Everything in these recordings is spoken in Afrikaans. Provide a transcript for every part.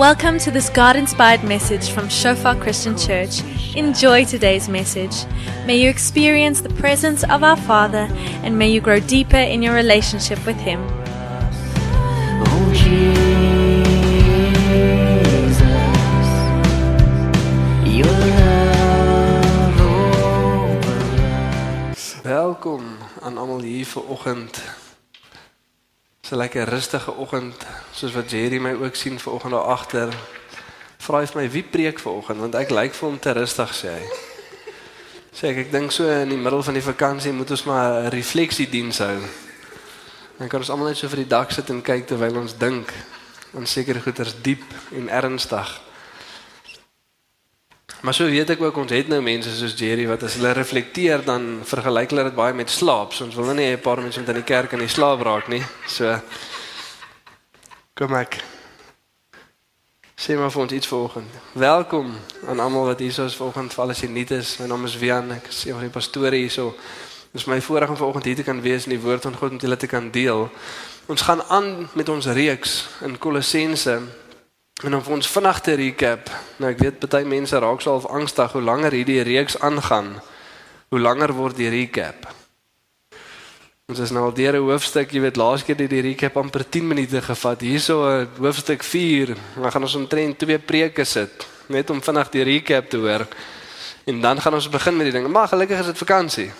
Welcome to this God inspired message from Shofar Christian Church. Enjoy today's message. May you experience the presence of our Father and may you grow deeper in your relationship with Him. Oh Jesus, your love oh, over Welkom aan almal hier vir oggend. Dis 'n lekker rustige oggend, soos wat Jerry my ook sien ver oggend daar agter. Vra hy vir my wie preek ver oggend want ek lyk vir hom te rustig sê hy. Sê ek ek dink so in die middel van die vakansie moet ons maar 'n refleksiediens hou. Dan kan ons almal net so vir die dak sit en kyk terwyl ons dink aan sekere goeters diep en ernstig. Maar so weet ek ook ons het nou mense soos Jerry wat as hulle reflekteer dan vergelyk hulle dit baie met slaap. So ons wil nou nie hê 'n paar mense moet in die kerk in die slaap raak nie. So kom ek sê maar vir ons iets vanoggend. Welkom aan almal wat hier is vanoggend. Val as jy nuut is. My naam is Wian. Ek is een van die pastore hierso. Dit is my voorreg om vanoggend hier te kan wees en die woord van God met julle te kan deel. Ons gaan aan met ons reeks in Kolossense En om vir ons vinnig te recap. Nou ek weet baie mense raak so half angstig hoe langer hierdie reeks aangaan, hoe langer word die recap. Ons is nou al deur 'n hoofstuk, jy weet laas keer het die recap amper 10 minute gevat. Hierso hoofstuk 4. Dan gaan ons omtrent twee preke sit net om vinnig die recap te hoor. En dan gaan ons begin met die ding. Maar gelukkig is dit vakansie.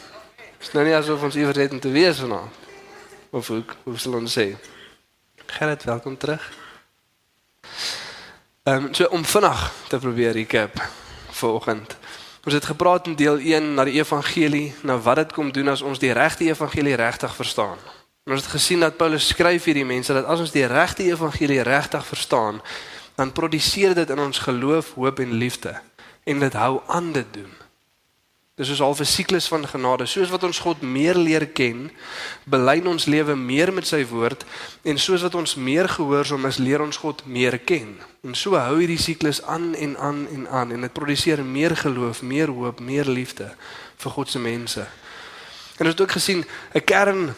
Dis nou nie asof ons iewers het om te wees vanaand. Of hoe hoe sal ons sê? Gerrit, welkom terug. Ehm um, so om vinnig te probeer recap vanoggend. Ons het gepraat in deel 1 na die evangelie, na wat dit kom doen as ons die regte evangelie regtig verstaan. En ons het gesien dat Paulus skryf hierdie mense dat as ons die regte evangelie regtig verstaan, dan produseer dit in ons geloof, hoop en liefde en dit hou aan dit doen. Dis soos al 'n siklus van genade. Soos wat ons God meer leer ken, belyn ons lewe meer met sy woord en soos wat ons meer gehoorsaam is, leer ons God meer ken. En so hou hierdie siklus aan en aan en aan en dit produseer meer geloof, meer hoop, meer liefde vir God se mense. En ons het ook gesien 'n kern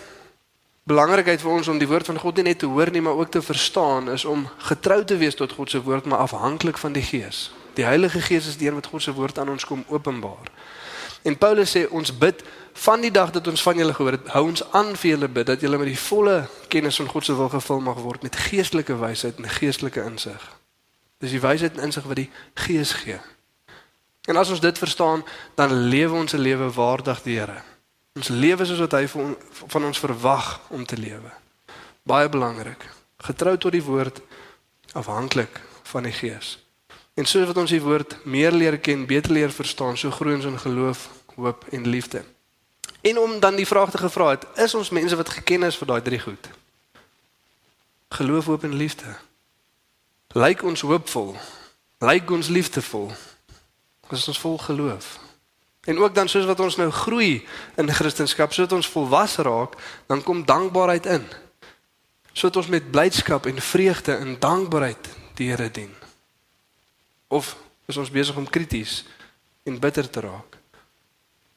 belangrikheid vir ons om die woord van God nie net te hoor nie, maar ook te verstaan is om getrou te wees tot God se woord, maar afhanklik van die Gees. Die Heilige Gees is deur wat God se woord aan ons kom openbaar. En Paulus sê ons bid van die dag dat ons van julle gehoor het, hou ons aan vir julle bid dat julle met die volle kennis van God se wil gevul mag word met geestelike wysheid en geestelike insig. Dis die wysheid en insig wat die Gees gee. En as ons dit verstaan, dan lewe ons 'n lewe waardig die Here. Ons lewe soos wat hy van ons verwag om te lewe. Baie belangrik. Getrou tot die woord, afhanklik van die Gees. En soos wat ons die woord meer leer ken, beter leer verstaan, so groei ons in geloof, hoop en liefde. En om dan die vraag te gevra het, is ons mense wat geken is vir daai drie goed? Geloof, hoop en liefde. Lyk ons hoopvol? Lyk ons liefdevol? Is ons vol geloof? En ook dan soos wat ons nou groei in Christendom, soos ons volwasse raak, dan kom dankbaarheid in. Soos ons met blydskap en vreugde en dankbaarheid die Here dien. Of is ons besig om krities en bitter te raak?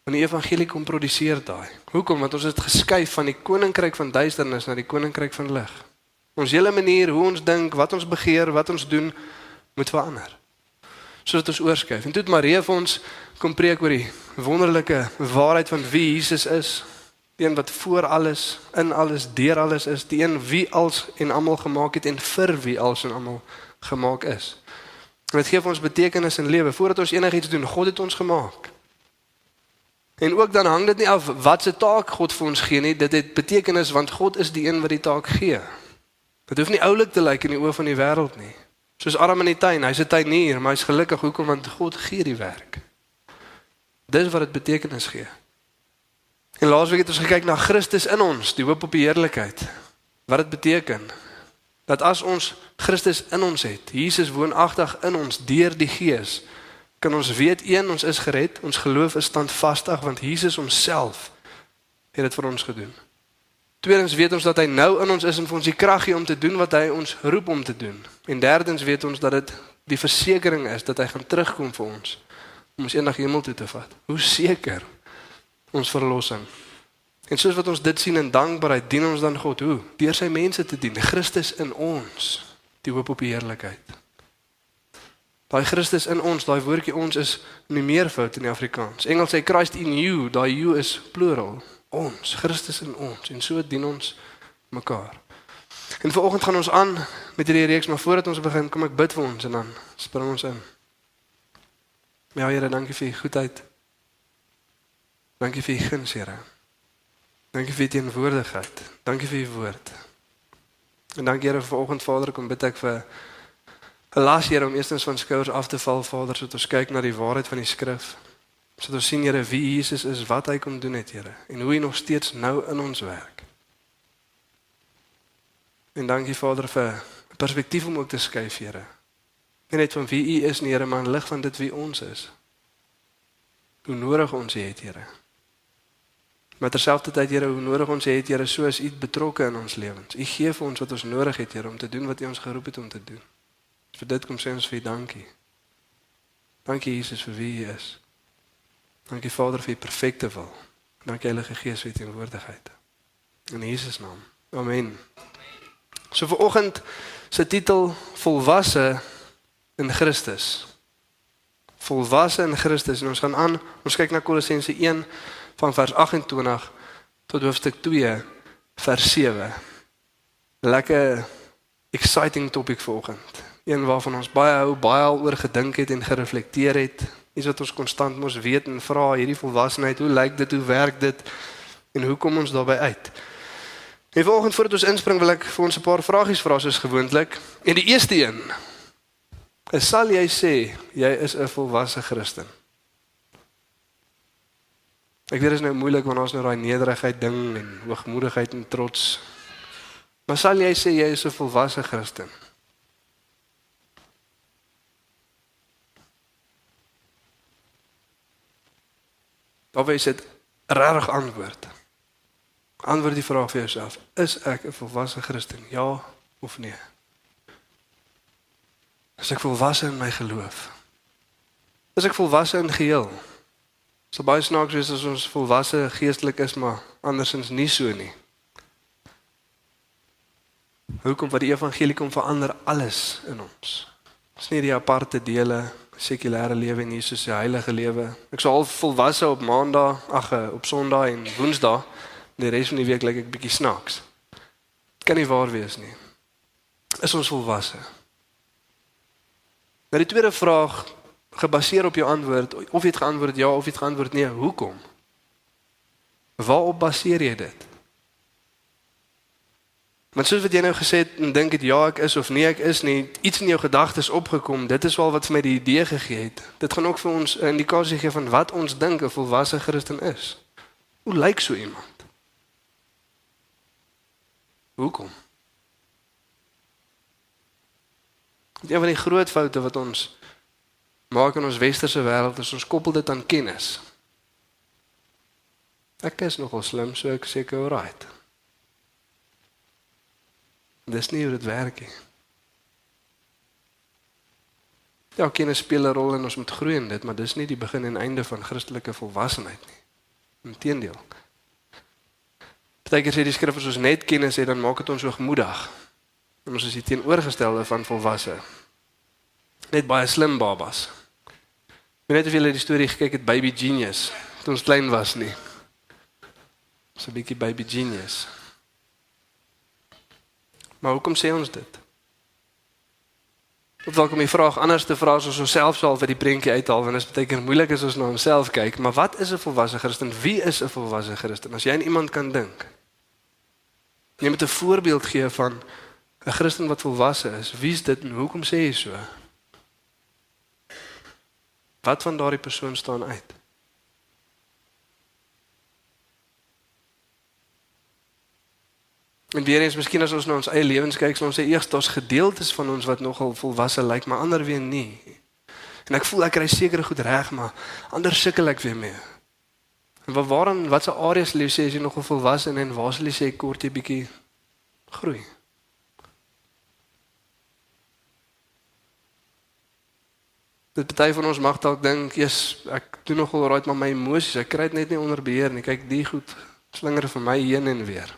Want die evangelie kom produseer daai. Hoekom? Want ons het geskuif van die koninkryk van duisternis na die koninkryk van lig. Ons hele manier hoe ons dink, wat ons begeer, wat ons doen, moet verander. Sodat ons oorskuif. En toe het Maria vir ons kom preek oor die wonderlike waarheid van wie Jesus is. Die een wat voor alles, in alles, deur alles is, die een wie als en almal gemaak het en vir wie als en almal gemaak is. Dit gee vir ons betekenis in lewe. Voordat ons enigiets doen, God het ons gemaak. En ook dan hang dit nie af wat se taak God vir ons gee nie. Dit het betekenis want God is die een wat die taak gee. Dit hoef nie oulik te lyk in die oë van die wêreld nie. Soos Adam in die tuin, hy's 'n tuinier, maar hy's gelukkig hoekom want God gee die werk. Dis wat dit betekenis gee. En laasweek het ons gekyk na Christus in ons, die hoop op die heerlikheid. Wat dit beteken dat as ons Christus in ons het, Jesus woonagtig in ons deur die Gees, kan ons weet een ons is gered, ons geloof is standvastig want Jesus homself het dit vir ons gedoen. Tweedens weet ons dat hy nou in ons is en vir ons die krag gee om te doen wat hy ons roep om te doen. En derdens weet ons dat dit die versekering is dat hy gaan terugkom vir ons om ons eendag hemel toe te vat. Hoe seker ons verlossing En soos wat ons dit sien in dankbaarheid, dien ons dan God hoe? Deur sy mense te dien, Christus in ons, die hoop op die heerlikheid. Daai Christus in ons, daai woordjie ons is nie meervoud in die Afrikaans. Engels sê Christ in you, daai you is plural. Ons, Christus in ons en so dien ons mekaar. En vanoggend gaan ons aan met hierdie reeks, maar voordat ons begin, kom ek bid vir ons en dan spring ons in. Ja Here, dankie vir u goedheid. Dankie vir u guns, Here. Dankie vir u teenwoordigheid. Dankie vir u woord. En dankie Here vanoggend Vader, kom bid ek vir 'n las Here om eerstens van skouers af te val, Vader, sodat ons kyk na die waarheid van die skrif. Sodat ons sien Here wie Jesus is, wat hy kom doen het, Here, en hoe hy nog steeds nou in ons werk. En dankie Vader vir perspektief om ook te skuif, Here. Nie net van wie U is nie, Here, maar in lig van dit wie ons is. Hoe nodig ons U het, Here. Maar terselfdertyd, Here, hoe nodig ons het, Here, soos U betrokke in ons lewens. U gee vir ons wat ons nodig het, Here, om te doen wat U ons geroep het om te doen. Vir dit kom sê ons vir U dankie. Dankie Jesus vir wie U is. Dankie Vader vir U perfekte wil. Dankie Heilige Gees vir U teenwoordigheid. In Jesus naam. Amen. So vir oggend se titel volwasse in Christus. Volwasse in Christus en ons gaan aan, ons kyk na Kolossense 1 van vers 28 tot hoofstuk 2 vers 7. Lekker exciting topik vir oggend. Een waarvan ons baie hou, baie al oor gedink het en gereflekteer het. Iets wat ons konstant mos weet en vra hierdie volwassenheid, hoe lyk dit, hoe werk dit en hoe kom ons daarbey uit? En vanoggend voordat ons inspring wil ek vir ons 'n paar vragies vra soos gewoonlik. En die eerste een is sal jy sê jy is 'n volwasse Christen? Ek weet dit is nou moeilik want ons nou daai nederigheid ding en hoogmoedigheid en trots. Maar sal jy sê jy is 'n volwasse Christen? Daar wys dit regtig antwoord. Antwoord die vraag vir jouself: Is ek 'n volwasse Christen? Ja of nee? Is ek volwasse in my geloof? Is ek volwasse in geheel? So baie snaaks is as ons volwasse geestelik is, maar andersins nie so nie. Hoekom wat die evangelie kom verander alles in ons? Dis nie die aparte dele sekulêre lewe en Jesus se heilige lewe. Ek sou al volwasse op maandag, ag op sonderdag en woensdag die res van die week lyk ek bietjie snaaks. Kan nie waar wees nie. Is ons volwasse? Maar die tweede vraag gebaseer op jou antwoord of jy het geantwoord ja of jy het geantwoord nee, hoekom? Waarop baseer jy dit? Want soos wat jy nou gesê het en dink dit ja ek is of nee ek is nie, iets in jou gedagtes opgekom. Dit is wel wat vir my die idee gegee het. Dit gaan ook vir ons 'n indikasie gee van wat ons dink 'n volwasse Christen is. Hoe lyk so iemand? Hoekom? Een van die groot foute wat ons maak in ons westerse wêreld is ons koppel dit aan kennis. Ek is nogal slim, so ek seker alright. Dis nie hoe dit werk nie. Ja, kennis speel 'n rol en ons moet groei in dit, maar dis nie die begin en einde van Christelike volwassenheid nie. Inteendeel. Partykeer sê die skrif as ons net kennis het, dan maak dit ons hoogmoedig. En ons is die teenoorgestelde van volwasse. Net baie slim babas. Weet net of julle die storie gekyk het Baby Genius toe ons klein was nie. So 'n bietjie Baby Genius. Maar hoekom sê ons dit? Of dalk om die vraag anders te vra as ons osself sal vir die prentjie uithaal want dit is baie keer moeilik as ons na onsself kyk, maar wat is 'n volwasse Christen? Wie is 'n volwasse Christen? As jy aan iemand kan dink. Jy moet 'n voorbeeld gee van 'n Christen wat volwasse is. Wie is dit en hoekom sê jy so? Wat van daardie persoon staan uit? En weer eens, miskien as ons na ons eie lewens kyk, sal ons sê eers daar's gedeeltes van ons wat nogal volwasse lyk, maar ander weer nie. En ek voel ek kry sekere goed reg, maar ander sukkel ek weer mee. En waar waarin watse areas jy sê as jy nog volwasse en waar sal jy sê kort jy bietjie groei? Dit party van ons mag dalk dink, "Jesus, ek doen nogal right met my emosies. Ek kry dit net nie onder beheer nie. Kyk, die goed slinger vir my heen en weer."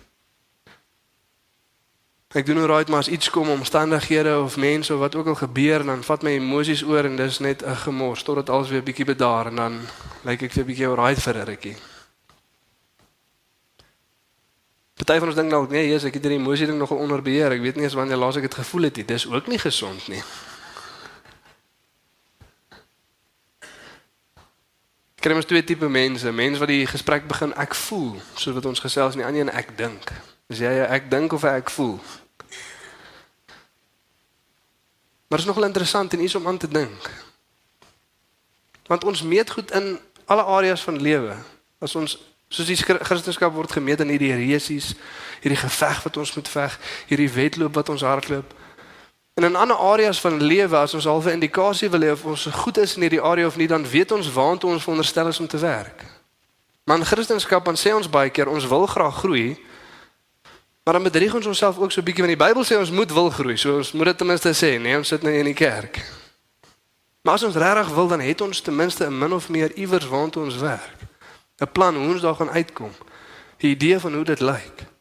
Ek doen nou right maar as iets kom omstandighede of mense of wat ook al gebeur dan vat my emosies oor en dis net 'n gemors totdat alles weer bietjie bedaar en dan lyk ek weer bietjie alright vir 'n rukkie. Party van ons dink dalk nee, Jesus, ek het hierdie emosie ding nogal onder beheer. Ek weet nie eens wanneer laas ek dit gevoel het nie. Dis ook nie gesond nie. Kry ons twee tipe mense, mense wat die gesprek begin ek voel, soos wat ons gesels nie, ander een ek dink. Is jy ek dink of ek voel? Maar is nogal interessant en iets om aan te dink. Want ons meet goed in alle areas van lewe. As ons soos die Christendom word gemeet in hierdie resies, hierdie geveg wat ons moet veg, hierdie wedloop wat ons hardloop. En in ander areas van lewe as ons halfe indikasie wil hê of ons goed is in hierdie area of nie, dan weet ons waantoe ons veronderstel is om te werk. Maar in Christendom dan sê ons baie keer ons wil graag groei. Maar dan bedrieg ons onsself ook so 'n bietjie want die Bybel sê ons moet wil groei. So ons moet dit ten minste sê, nee, ons sit nou in die kerk. Maar as ons regtig wil, dan het ons ten minste 'n min of meer iewers waantoe ons werk. 'n Plan hoe ons daar gaan uitkom. 'n Idee van hoe dit lyk.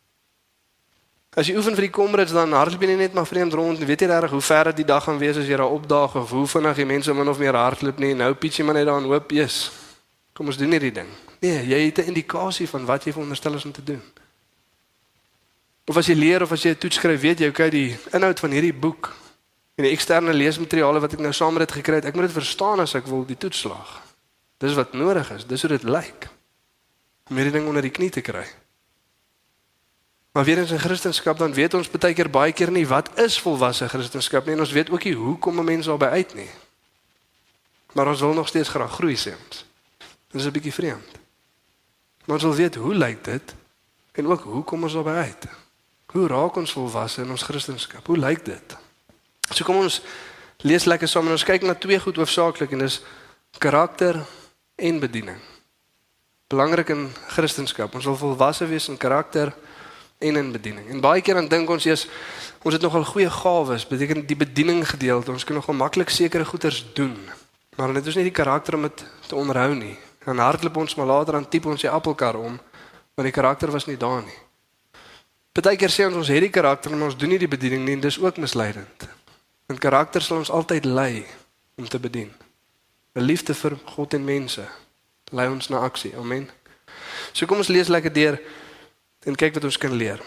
As jy oefen vir die komrades dan hardloop jy net maar vreemd rond en weet jy reg hoe ver dit die dag gaan wees as jy daar opdaag of hoe vinnig die mense min of meer hardloop nie. Nou pietjie maar net daar en hoop, "Jesus, kom ons doen hierdie ding." Nee, jy het 'n indikasie van wat jy veronderstel is om te doen. Of as jy leer of as jy 'n toets skryf, weet jy, okay, die inhoud van hierdie boek en die eksterne leesmateriale wat ek nou saam met dit gekry het, ek moet dit verstaan as ek wil die toets slaag. Dis wat nodig is. Dis hoe dit lyk. Om hierdie ding onder die knie te kry. Maar weer eens in Christendom dan weet ons baie keer baie keer nie wat is volwasse Christendom nie en ons weet ook nie hoe kom 'n mens daarby uit nie. Maar ons wil nog steeds graag groei sê ons. Dit is 'n bietjie vreemd. Maar ons wil weet hoe lyk dit en ook hoe kom ons daarby uit? Hoe raak ons volwasse in ons Christendom? Hoe lyk dit? So kom ons lees lekker saam en ons kyk na twee goed hoofsaaklik en dis karakter en bediening. Belangrik in Christendom. Ons wil volwasse wees in karakter en in bediening. En baie keer dan dink ons jy's ons het nogal goeie gawes, beteken die bediening gedeelte. Ons kan nogal maklik sekere goeders doen. Maar dit is nie die karakter om dit te onderhou nie. Dan hardloop ons maar later aan tipe ons die appelkar om, want die karakter was nie daar nie. Partykeer sê ons ons het die karakter, maar ons doen nie die bediening nie en dis ook misleidend. En karakter sal ons altyd lei om te bedien. 'n Liefde vir God en mense lei ons na aksie. Amen. So kom ons lees lekker deur En kyk wat ons kan leer.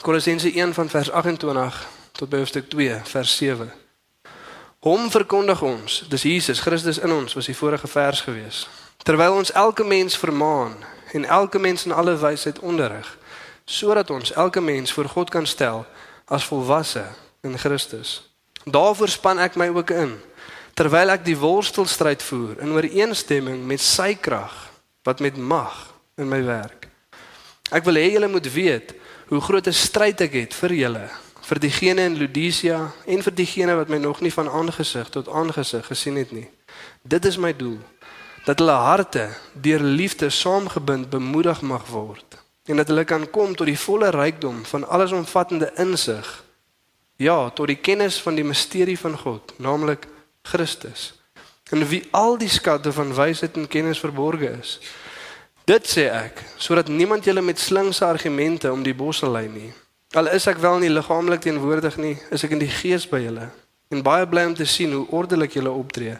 Kolossense 1 van vers 28 tot by hoofstuk 2 vers 7. Hom verkondig ons, dis Jesus Christus in ons, was die vorige vers gewees. Terwyl ons elke mens vermaan en elke mens in alle wysheid onderrig, sodat ons elke mens voor God kan stel as volwasse in Christus. Daarvoor span ek my ook in terwyl ek die worstelstryd voer in ooreenstemming met sy krag wat met mag in my werk. Ek wil hê julle moet weet hoe groot 'n stryd ek het vir julle, vir diegene in Laodicea en vir diegene wat my nog nie van aangesig tot aangesig gesien het nie. Dit is my doel dat hulle harte deur liefde saamgebind bemoedig mag word en dat hulle kan kom tot die volle rykdom van allesomvattende insig. Ja, tot die kennis van die misterie van God, naamlik Christus. En wie al die skatte van wysheid en kennis verborge is. Dit sê ek sodat niemand julle met slinkse argumente om die bos sal lei nie. Al is ek wel nie liggaamlik teenwoordig nie, is ek in die gees by julle en baie bly om te sien hoe ordelik julle optree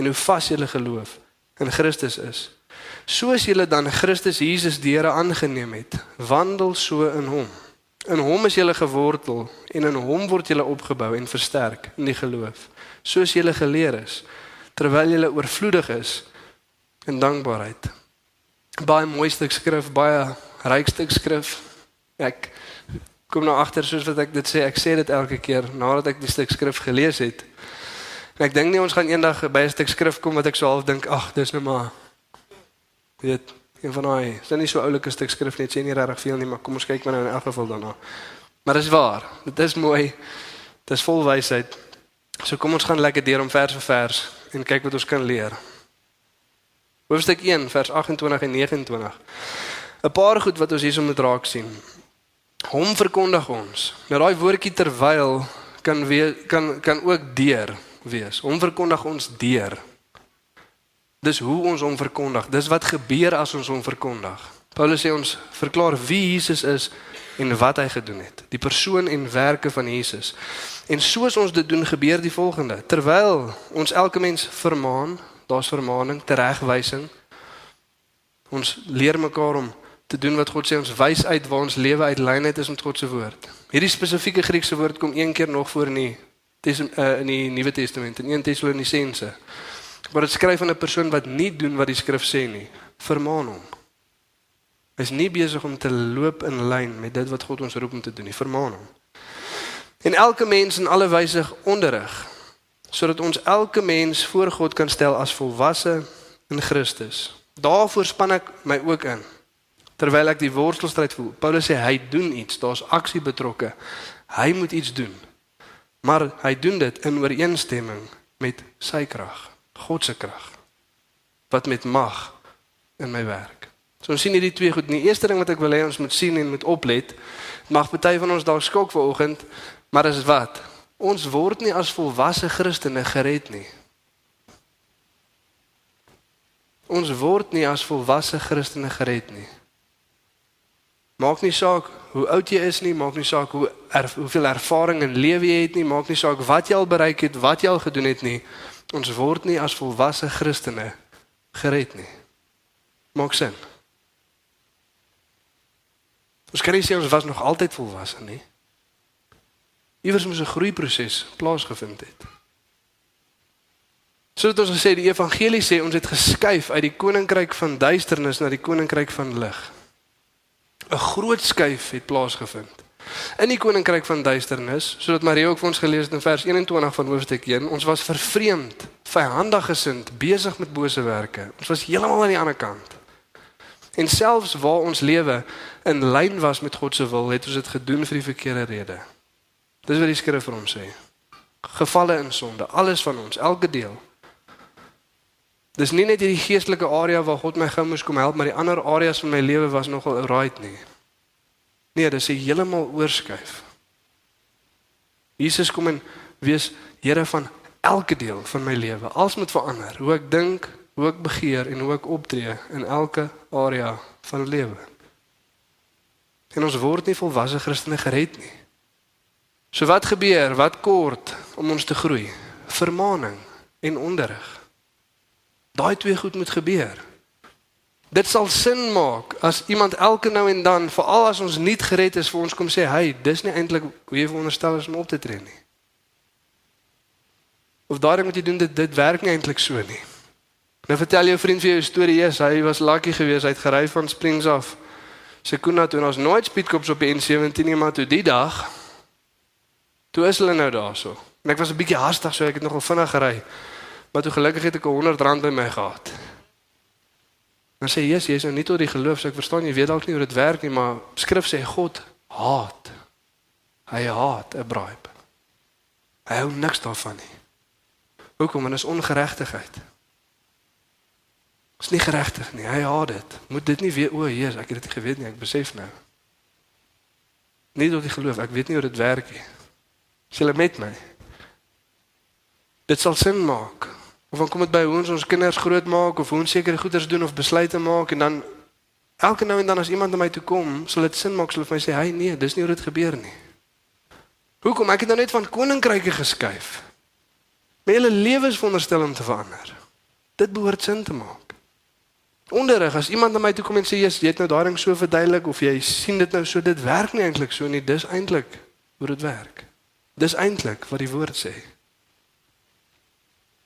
en hoe vas julle geloof in Christus is. Soos julle dan Christus Jesus die Here aangeneem het, wandel so in hom. In hom is julle gewortel en in hom word julle opgebou en versterk in die geloof, soos julle geleer is, terwyl julle oorvloedig is in dankbaarheid baie mooi stuk skrif, baie ryk stuk skrif. Ek kom nou agter soos wat ek dit sê, ek sê dit elke keer nadat ek die stuk skrif gelees het. En ek dink nie ons gaan eendag by 'n stuk skrif kom wat ek so half dink, ag, dis nou maar weet een van daai, is nie so oulike stuk skrif net sê nie regtig veel nie, maar kom ons kyk maar nou in elk geval daarna. Maar dis waar. Dit is mooi. Dit is vol wysheid. So kom ons gaan lekker deur om vers vir vers en kyk wat ons kan leer. Hoofstuk 1 vers 28 en 29. 'n Paar goed wat ons hierso moet raak sien. Hom verkondig ons. Nou daai woordjie terwyl kan weer kan kan ook deur wees. Hom verkondig ons deur. Dis hoe ons hom verkondig. Dis wat gebeur as ons hom verkondig. Paulus sê ons verklaar wie Jesus is en wat hy gedoen het. Die persoon en werke van Jesus. En soos ons dit doen, gebeur die volgende. Terwyl ons elke mens vermaan, daar's vermaaning, teregwysing. Ons leer mekaar om te doen wat God sê ons wys uit waar ons lewe uit lynheid is met God se woord. Hierdie spesifieke Griekse woord kom een keer nog voor in die uh, in die Nuwe Testament in 1 Tessalonisense. Maar dit skryf van 'n persoon wat nie doen wat die skrif sê nie. Vermaan hom. Is nie besig om te loop in lyn met dit wat God ons roep om te doen nie. Vermaan hom. En elke mens in alle wyse onderrig sodat ons elke mens voor God kan stel as volwasse in Christus. Daarvoor span ek my ook in terwyl ek die worstelstryd voel. Paulus sê hy doen iets, daar's aksie betrokke. Hy moet iets doen. Maar hy doen dit in ooreenstemming met sy krag, God se krag wat met mag in my werk. So ons sien hierdie twee goed. Die eerste ding wat ek wil hê ons moet sien en moet oplet, mag party van ons dalk skok vanoggend, maar is wat? Ons word nie as volwasse Christene gered nie. Ons word nie as volwasse Christene gered nie. Maak nie saak hoe oud jy is nie, maak nie saak hoe er, hoeveel ervaring in lewe jy het nie, maak nie saak wat jy al bereik het, wat jy al gedoen het nie. Ons word nie as volwasse Christene gered nie. Maak sin. Ons kan nie sê ons was nog altyd volwasse nie. Iewers moes 'n groeiproses plaasgevind het. Soos ons gesê die evangelie sê ons het geskuif uit die koninkryk van duisternis na die koninkryk van lig. 'n groot skuif het plaasgevind in die koninkryk van duisternis sodat Maria ook vir ons gelees het in vers 21 van hoofstuk 1 ons was vervreemd vyandig gesind besig met bose werke ons was heeltemal aan die ander kant en selfs waar ons lewe in lyn was met God se wil het ons dit gedoen vir die verkeerde rede dis wat die skrif vir ons sê gevalle in sonde alles van ons elke deel Dis nie net hierdie geestelike area waar God my gou moes kom help, maar die ander areas van my lewe was nogal right nie. Nee, dis heeltemal oorskuif. Jesus kom en wees Here van elke deel van my lewe. Alles moet verander. Hoe ek dink, hoe ek begeer en hoe ek optree in elke area van lewe. En ons word nie volwasse Christene gered nie. So wat gebeur? Wat kort om ons te groei? Vermaaning en onderrig. Daai twee goed moet gebeur. Dit sal sin maak as iemand elke nou en dan, veral as ons nie gered is, vir ons kom sê, "Hey, dis nie eintlik hoe jy veronderstel is om op te tree nie." Of daai ding wat jy doen, dit dit werk nie eintlik so nie. Nou vertel jou vriend vir jou 'n storie, yes, hy was lucky geweest, hy het gery van Springs af. Sekunda toe en ons nooit speedkops op die N17 nie, maar toe die dag toe is hulle nou daarso. En ek was 'n bietjie haastig, so ek het nogal vinnig gery. Maar toe gelukkig het ek 'n 100 rand by my gehad. Dan sê Jesus, jy's nou nie tot die geloof, so ek verstaan jy weet dalk nie hoe dit werk nie, maar skrif sê God haat. Hy haat 'n bribe. Hy hou niks daarvan nie. Hoekom? Want dit is ongeregtigheid. Dit is nie geregtig nie. Hy haat dit. Moet dit nie weer o, Jesus, ek het dit geweet nie, ek besef nou. Nie tot die geloof, ek weet nie hoe dit werk nie. Sê hulle met my. Dit sal sin maak. Of dan kom dit by hoe ons ons kinders grootmaak of hoe ons sekere goeders doen of besluite maak en dan elke nou en dan as iemand na my toe kom, sal dit sin maak sal hy sê, "Hey, nee, dis nie hoe dit gebeur nie." Hoekom? Ek het nou net van koninkryke geskuif. My hele lewe is veronderstel om te verander. Dit behoort sin te maak. Onderrig, as iemand na my toe kom en sê, "Jy het nou daai ding so verduidelik of jy sien dit nou so, dit werk nie eintlik so nie, dis eintlik hoe dit werk." Dis eintlik wat die woord sê.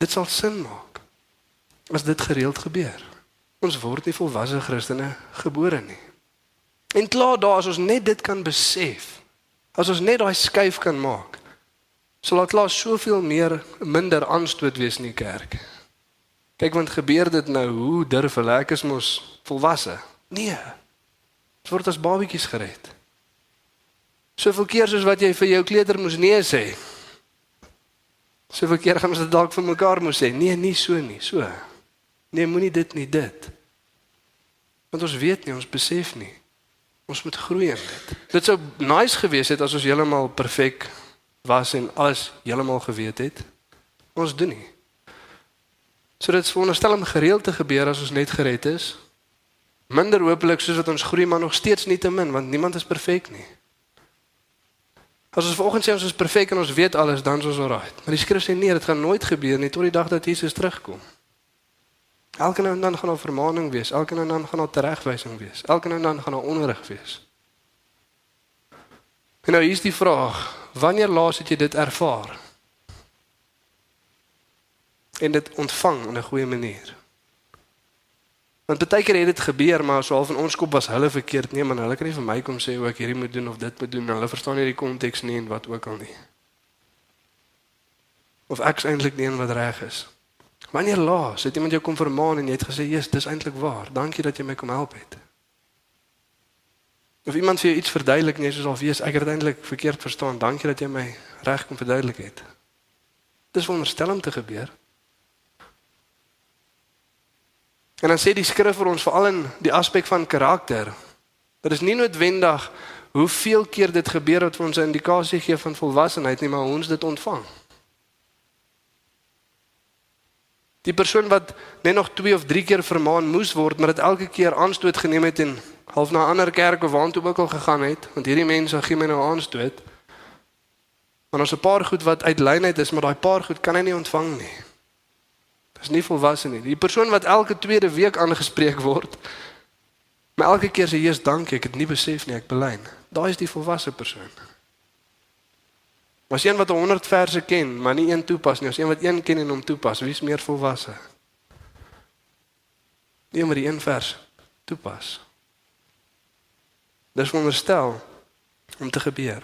Dit sal sin maak as dit gereeld gebeur. Ons word nie volwasse Christene gebore nie. En klaar daar as ons net dit kan besef, as ons net daai skuif kan maak, sal daar klaar soveel meer minder aanstoot wees in die kerk. Kyk want gebeur dit nou, hoe durf hulle ek is mos volwasse? Nee. Dit word as babietjies gered. Soveel keer soos wat jy vir jou kleuter moes nee sê. Soveel keer gaan ons dit dalk vir mekaar moet sê. Nee, nie so nie, so. Nee, moenie dit nie dit. Want ons weet nie, ons besef nie. Ons moet groei in dit. Dit sou nice gewees het as ons heeltemal perfek was en alles heeltemal geweet het. Ons doen nie. So dit is veronderstel om gereeld te gebeur as ons net gered is. Minder hopelik soos wat ons groei, maar nog steeds nie te min want niemand is perfek nie. As ons vanoggend sê ons is perfek en ons weet alles, dan is ons alright. Maar die skrif sê nee, dit gaan nooit gebeur nie tot die dag dat Jesus terugkom. Elke nou en dan gaan daar vermaaning wees, elke nou en dan gaan daar teregwysing wees, elke nou en dan gaan daar onderrig wees. En nou hier's die vraag, wanneer laas het jy dit ervaar? En dit ontvang in 'n goeie manier. Want baie keer het dit gebeur, maar so half in ons kop was hulle verkeerd. Nee man, hulle kan nie vir my kom sê hoe ek hierdie moet doen of dit moet doen. Hulle verstaan nie die konteks nie en wat ook al nie. Of ek eintlik die een wat reg is. Wanneer laas het iemand jou kom vermaan en jy het gesê, "Jesus, dis eintlik waar. Dankie dat jy my kom help het." Of iemand vir jou iets verduidelik en jy sê, "Wees, ek het dit eintlik verkeerd verstaan. Dankie dat jy my reg kom verduidelik het." Dis wonderstel om te gebeur. En dan sê die skrif vir ons veral in die aspek van karakter. Dit is nie noodwendig hoeveel keer dit gebeur vir ons 'n indikasie gee van volwassenheid nie, maar ons dit ontvang. Die persoon wat net nog 2 of 3 keer vermaan moes word, maar dit elke keer aanstoot geneem het en half na 'n ander kerk of waartoe ook al gegaan het, want hierdie mense gee my nou aanstoot. Maar ons 'n paar goed wat uit lynheid is, maar daai paar goed kan hy nie ontvang nie. Dis nie volwasse nie. Die persoon wat elke tweede week aangespreek word, maar elke keer sê Jesus dankie, ek het nie besef nie, ek belyn. Daai is die volwasse persoon. Was een wat 100 verse ken, maar nie een toepas nie. As een wat een ken en hom toepas, wie is meer volwasse? Nie maar die een vers toepas. Dis wonderstel om te gebeur.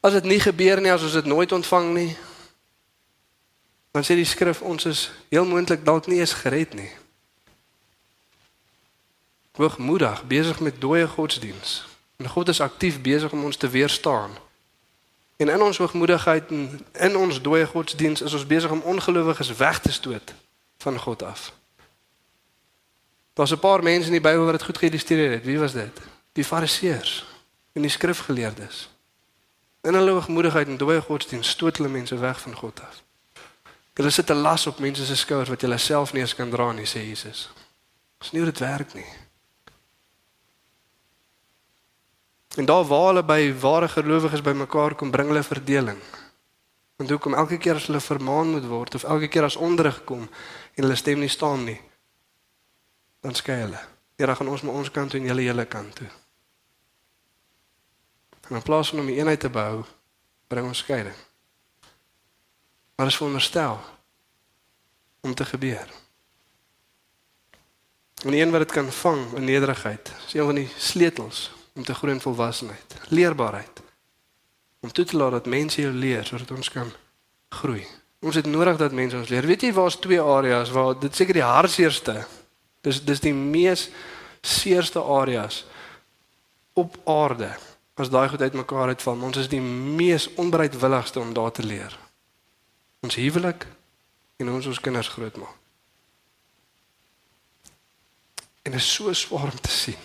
As dit nie gebeur nie, as ons dit nooit ontvang nie, dan sê die skrif ons is heel moontlik dalk nie eens gered nie. Hoogmoedig, besig met dooie godsdiens. En God is aktief besig om ons te weerstaan. En in ons hoogmoedigheid en in ons dooie godsdiens is ons besig om ongelowiges weg te stoot van God af. Daar's 'n paar mense in die Bybel wat dit goed geïllustreer het. Wie was dit? Die Fariseërs en die skrifgeleerdes. In hulle hoogmoedigheid en dooie godsdiens stoot hulle mense weg van God af. Hulle sit 'n las op mense se skouers wat hulle self nie eens kan dra nie, sê Jesus. Dis nie hoe dit werk nie. En daar waar hulle by ware gelowiges bymekaar kom, bring hulle verdeling. Want hoekom elke keer as hulle vermaan moet word of elke keer as onderrig kom en hulle stem nie staan nie, dan skei hulle. Ja, dan gaan ons maar ons kant toe en julle hele kant toe. En in plaas van om 'n eenheid te bou, bring ons skeiding. Maar is veronderstel om te gebeur. En een wat dit kan vang in nederigheid, is een van die sleutels om te groei in volwassenheid, leerbaarheid. Om toe te laat dat mense jou leer sodat ons kan groei. Ons het nodig dat mense ons leer. Weet jy waar's twee areas waar dit seker die hartseerste. Dis dis die mees seerste areas op aarde. As daai goed uitmekaar uitval, ons is die mees onbereidwilligste om daar te leer. Ons huwelik en ons ons kinders grootmaak. En dit is so swaar om te sien.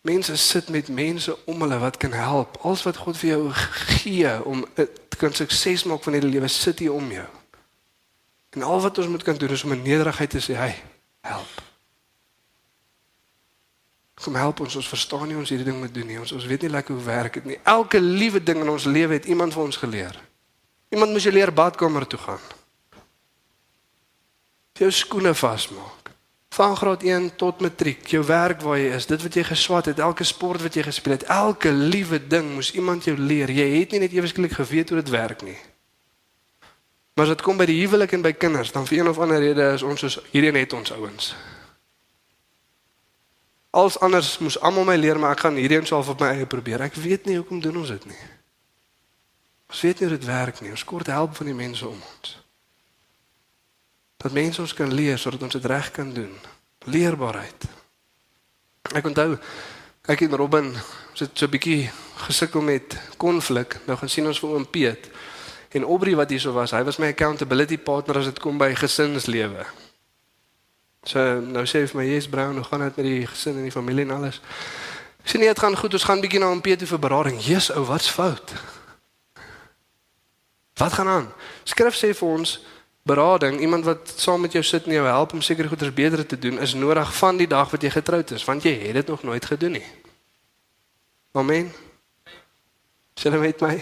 Mense sit met mense om hulle wat kan help. Alles wat God vir jou gee om te kan sukses maak van hierdie lewe sit hier om jou. En al wat ons moet kan doen is om in nederigheid te sê, "Hey, help." Kom help ons, ons verstaan nie ons hierdie ding moet doen nie. Ons ons weet nie lekker hoe werk dit nie. Elke liewe ding in ons lewe het iemand vir ons geleer. Iemand moes jou leer badkamer toe gaan. Jou skoene vasmaak van graad 1 tot matriek, jou werk waar jy is, dit wat jy geswat het, elke sport wat jy gespeel het, elke liewe ding moes iemand jou leer. Jy het nie net ewesklik geweet hoe dit werk nie. Maar as dit kom by die huwelik en by kinders, dan vir een of ander rede is ons soos hierdie net ons ouens. Als anders moes almal my leer, maar ek gaan hierdie een self op my eie probeer. Ek weet nie hoekom doen ons dit nie. Ons weet nie hoe dit werk nie. Ons kort help van die mense om ons dat mense ons kan leer sodat ons dit reg kan doen. Leerbaarheid. Ek onthou ek en Robin sit so 'n bietjie gesukkel met konflik. Nou gaan sien ons vir oom Piet en Aubrey wat hierso was. Hy was my accountability partner as dit kom by gesinslewe. So nou sê hy vir my, "Yes Brown, hoe gaan dit met die gesin en die familie en alles?" Ek sê nee, dit gaan goed. Ons gaan bietjie na oom Piet toe vir berading. Jesus, ou, wat's fout? Wat gaan aan? Skrif sê vir ons berading, iemand wat saam met jou sit en jou help om seker goeders beter te doen, is nodig van die dag wat jy getroud is, want jy het dit nog nooit gedoen nie. Amen. Is julle met my?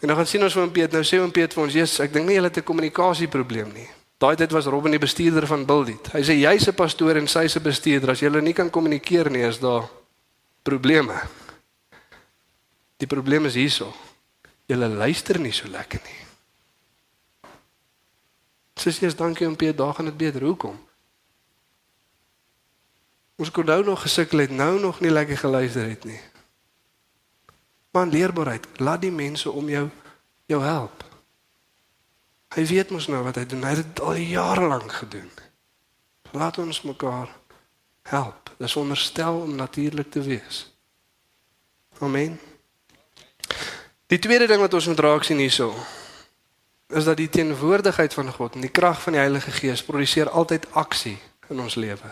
En dan gaan sien ons van Piet, nou sê hom Piet vir ons, "Jesus, ek dink nie julle het 'n kommunikasieprobleem nie." Daai tyd was Robin die bestuurder van Buildit. Hy sê jy's 'n pastoor en sy's 'n bestuurder. As julle nie kan kommunikeer nie, is daar probleme. Die probleem is hierso. Julle luister nie so lekker nie. Sissies, dankie om Piet, daar gaan dit beter. Hoekom? Ons kon nou nog gesukkel het, nou nog nie lekker geluister het nie. Man leerbaarheid, laat die mense om jou jou help. Hy weet mos nou wat hy doen. Hy het dit al jare lank gedoen. Laat ons mekaar help. Dis onderstel om natuurlik te wees. Amen. Die tweede ding wat ons moet raak sien hierso is dat die teenwoordigheid van God en die krag van die Heilige Gees produseer altyd aksie in ons lewe.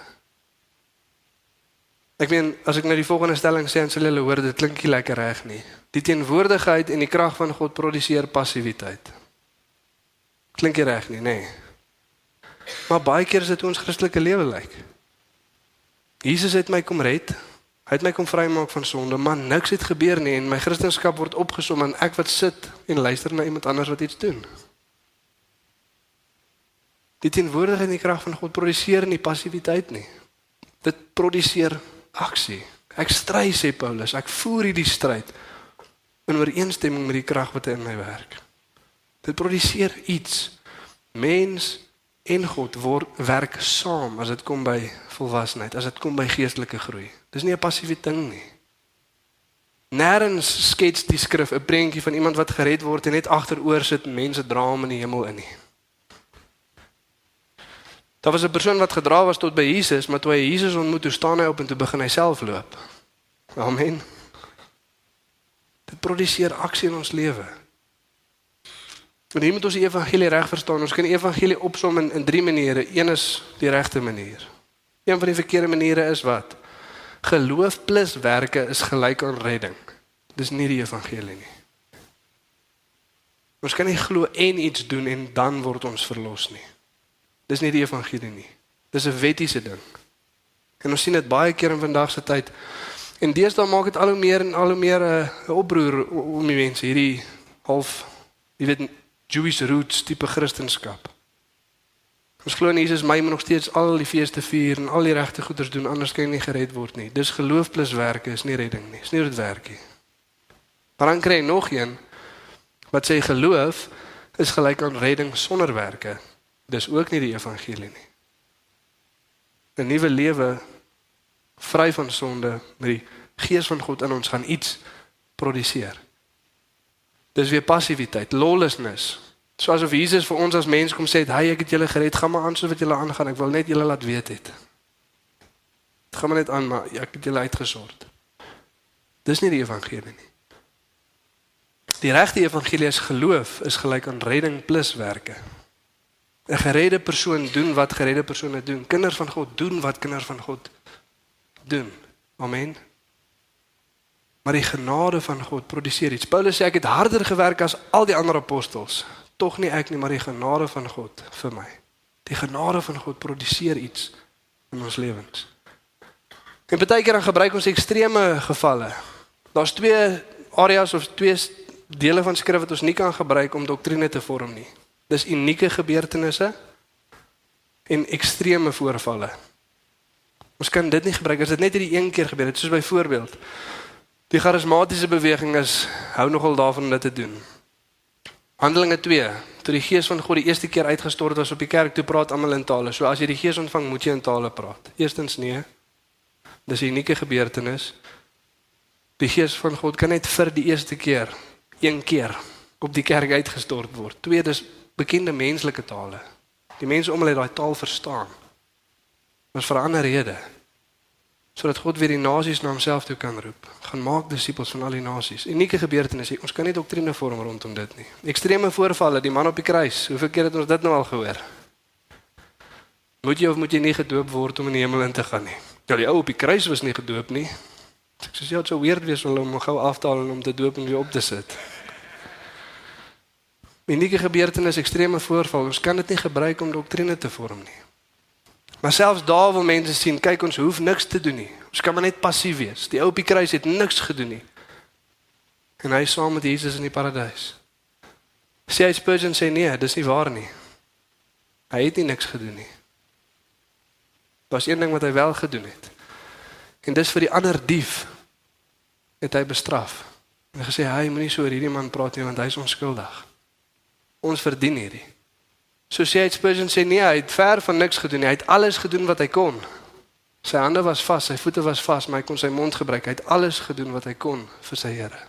Ek meen as ek nou die volgende stelling sê en sê hulle hoor dit klink nie lekker reg nie. Die teenwoordigheid en die krag van God produseer passiwiteit. Klink nie reg nie, nê. Nee. Maar baie keer is dit ons Christelike lewe lyk. Jesus het my kom red. Hy het my kom vrymaak van sonde, maar niks het gebeur nie en my Christendom word opgesom en ek wat sit en luister na iemand anders wat iets doen. Die teenwoordigheid en die krag van God produseer nie passiwiteit nie. Dit produseer aksie. Ek stry sê Paulus, ek voer hierdie stryd in ooreenstemming met die krag wat in my werk. Dit produseer iets. Mens en God word werk saam as dit kom by volwassenheid, as dit kom by geestelike groei. Dis nie 'n passiewe ding nie. Nêrens skets die skrif 'n prentjie van iemand wat gered word en net agteroor sit en mense dra hom in die hemel in nie. Daar was 'n persoon wat gedra was tot by Jesus, maar toe hy Jesus ontmoet, toe staan hy op en toe begin hy self loop. Amen. Dit produseer aksie in ons lewe. En hier moet ons die evangelie reg verstaan. Ons kan die evangelie opsom in in drie maniere. Een is die regte manier. Een van die verkeerde maniere is wat? Geloof plus werke is gelyk aan redding. Dis nie die evangelie nie. Ons kan nie glo en iets doen en dan word ons verlos nie. Dis nie die evangelie nie. Dis 'n wettiese ding. En ons sien dit baie keer in vandag se tyd. En deesdae maak dit al hoe meer en al hoe meer 'n oproer om die mense hierdie half jy weet Jewish roots tipe Christendom. Ons glo in Jesus, my moet nog steeds al die feeste vier en al die regte goeders doen anders kan jy nie gered word nie. Dis geloof plus werke is nie redding nie. Dis nie dit werk nie. Maar dan kry jy nog een wat sê geloof is gelyk aan redding sonder werke. Dis ook nie die evangelie nie. 'n Nuwe lewe vry van sonde met die gees van God in ons gaan iets produseer. Dis weer passiwiteit, lawlessness. Soos of Jesus vir ons as mens kom sê, "Hy, ek het julle gered, gaan maar aan so wat julle aangaan. Ek wil net julle laat weet het." Dit gaan maar net aan, maar ek het julle uitgesort. Dis nie die evangelie nie. Die regte evangelie is geloof is gelyk aan redding plus werke. 'n Geredde persoon doen wat geredde persone doen. Kinders van God doen wat kinders van God doen. Amen. Maar die genade van God produseer iets. Paulus sê ek het harder gewerk as al die ander apostels. Tog nie ek nie, maar die genade van God vir my. Die genade van God produseer iets in ons lewens. En baie keer dan gebruik ons ekstreme gevalle. Daar's twee areas of twee dele van skrif wat ons nie kan gebruik om doktrine te vorm nie. Dis unieke gebeurtenisse en ekstreme voorvalle. Ons kan dit nie gebruik as dit net hierdie een keer gebeur het, soos byvoorbeeld die charismatiese beweging is hou nogal daarvan om dit te doen. Handelinge 2, toe die Gees van God die eerste keer uitgestort was op die kerk, toe praat almal in tale. So as jy die Gees ontvang, moet jy in tale praat. Eerstens nee. Dis 'n unieke gebeurtenis. Die Gees van God kan net vir die eerste keer een keer op die kerk uitgestort word. Tweedens bekende menslike tale. Die mense om hulle daai taal verstaan. Maar vir 'n ander rede. Sodat God weer die nasies na homself toe kan roep. Gaan maak disippels van al die nasies. Unieke gebeurtenisse. Ons kan nie doktrine vorm rondom dit nie. Ekstreme voorvalle, die man op die kruis. Hoeveel keer het ons dit nou al gehoor? Moet jy of moet jy nie gedoop word om in die hemel in te gaan nie? Ja, die ou op die kruis was nie gedoop nie. Ek sê jy het so weird wees om hom gou af te haal en om te doop en weer op te sit. Unieke gebeurtenis, ekstreme voorval, ons kan dit nie gebruik om doktrine te vorm nie. Maar selfs daar wil mense sien, kyk ons hoef niks te doen nie. Ons kan maar net passief wees. Die ou op die kruis het niks gedoen nie. En hy is saam met Jesus in die paradys. Hy Spurgeon sê nee, dis nie waar nie. Hy het nie niks gedoen nie. Daar's een ding wat hy wel gedoen het. En dis vir die ander dief het hy bestraf. En gesê hy moenie so oor hierdie man praat nie want hy is onskuldig. Ons verdien hierdie. So sê hy Spurgeon sê nee, hy het ver van niks gedoen nie. Hy het alles gedoen wat hy kon. Sy hande was vas, sy voete was vas, maar hy kon sy mond gebruik. Hy het alles gedoen wat hy kon vir sy Here.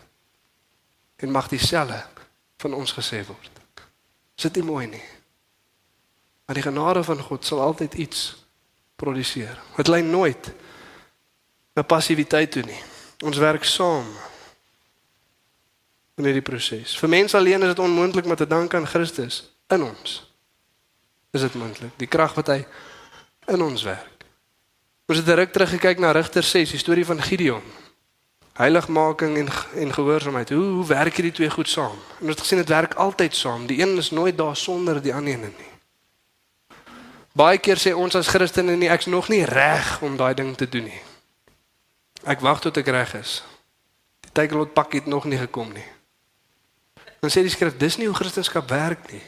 En mag dieselfde van ons gesê word. Is dit nie mooi nie? Maar die genade van God sal altyd iets produseer. Dit lei nooit na passiwiteit toe nie. Ons werk saam in hierdie proses. Vir mense alleen is dit onmoontlik om te dank aan Christus in ons. Is dit moontlik? Die krag wat hy in ons werk. Ons het direk teruggekyk na Rigter 6, die storie van Gideon. Heiligmaking en en gehoorsaamheid. Hoe hoe werk hierdie twee goed saam? En ons het gesien dit werk altyd saam. Die een is nooit daar sonder die ander een nie. Baie keer sê ons as Christene nie ek's nog nie reg om daai ding te doen nie. Ek wag tot ek reg is. Die tydlot pak het nog nie gekom nie. Dan sê die skrif dis nie hoe Christendom werk nie.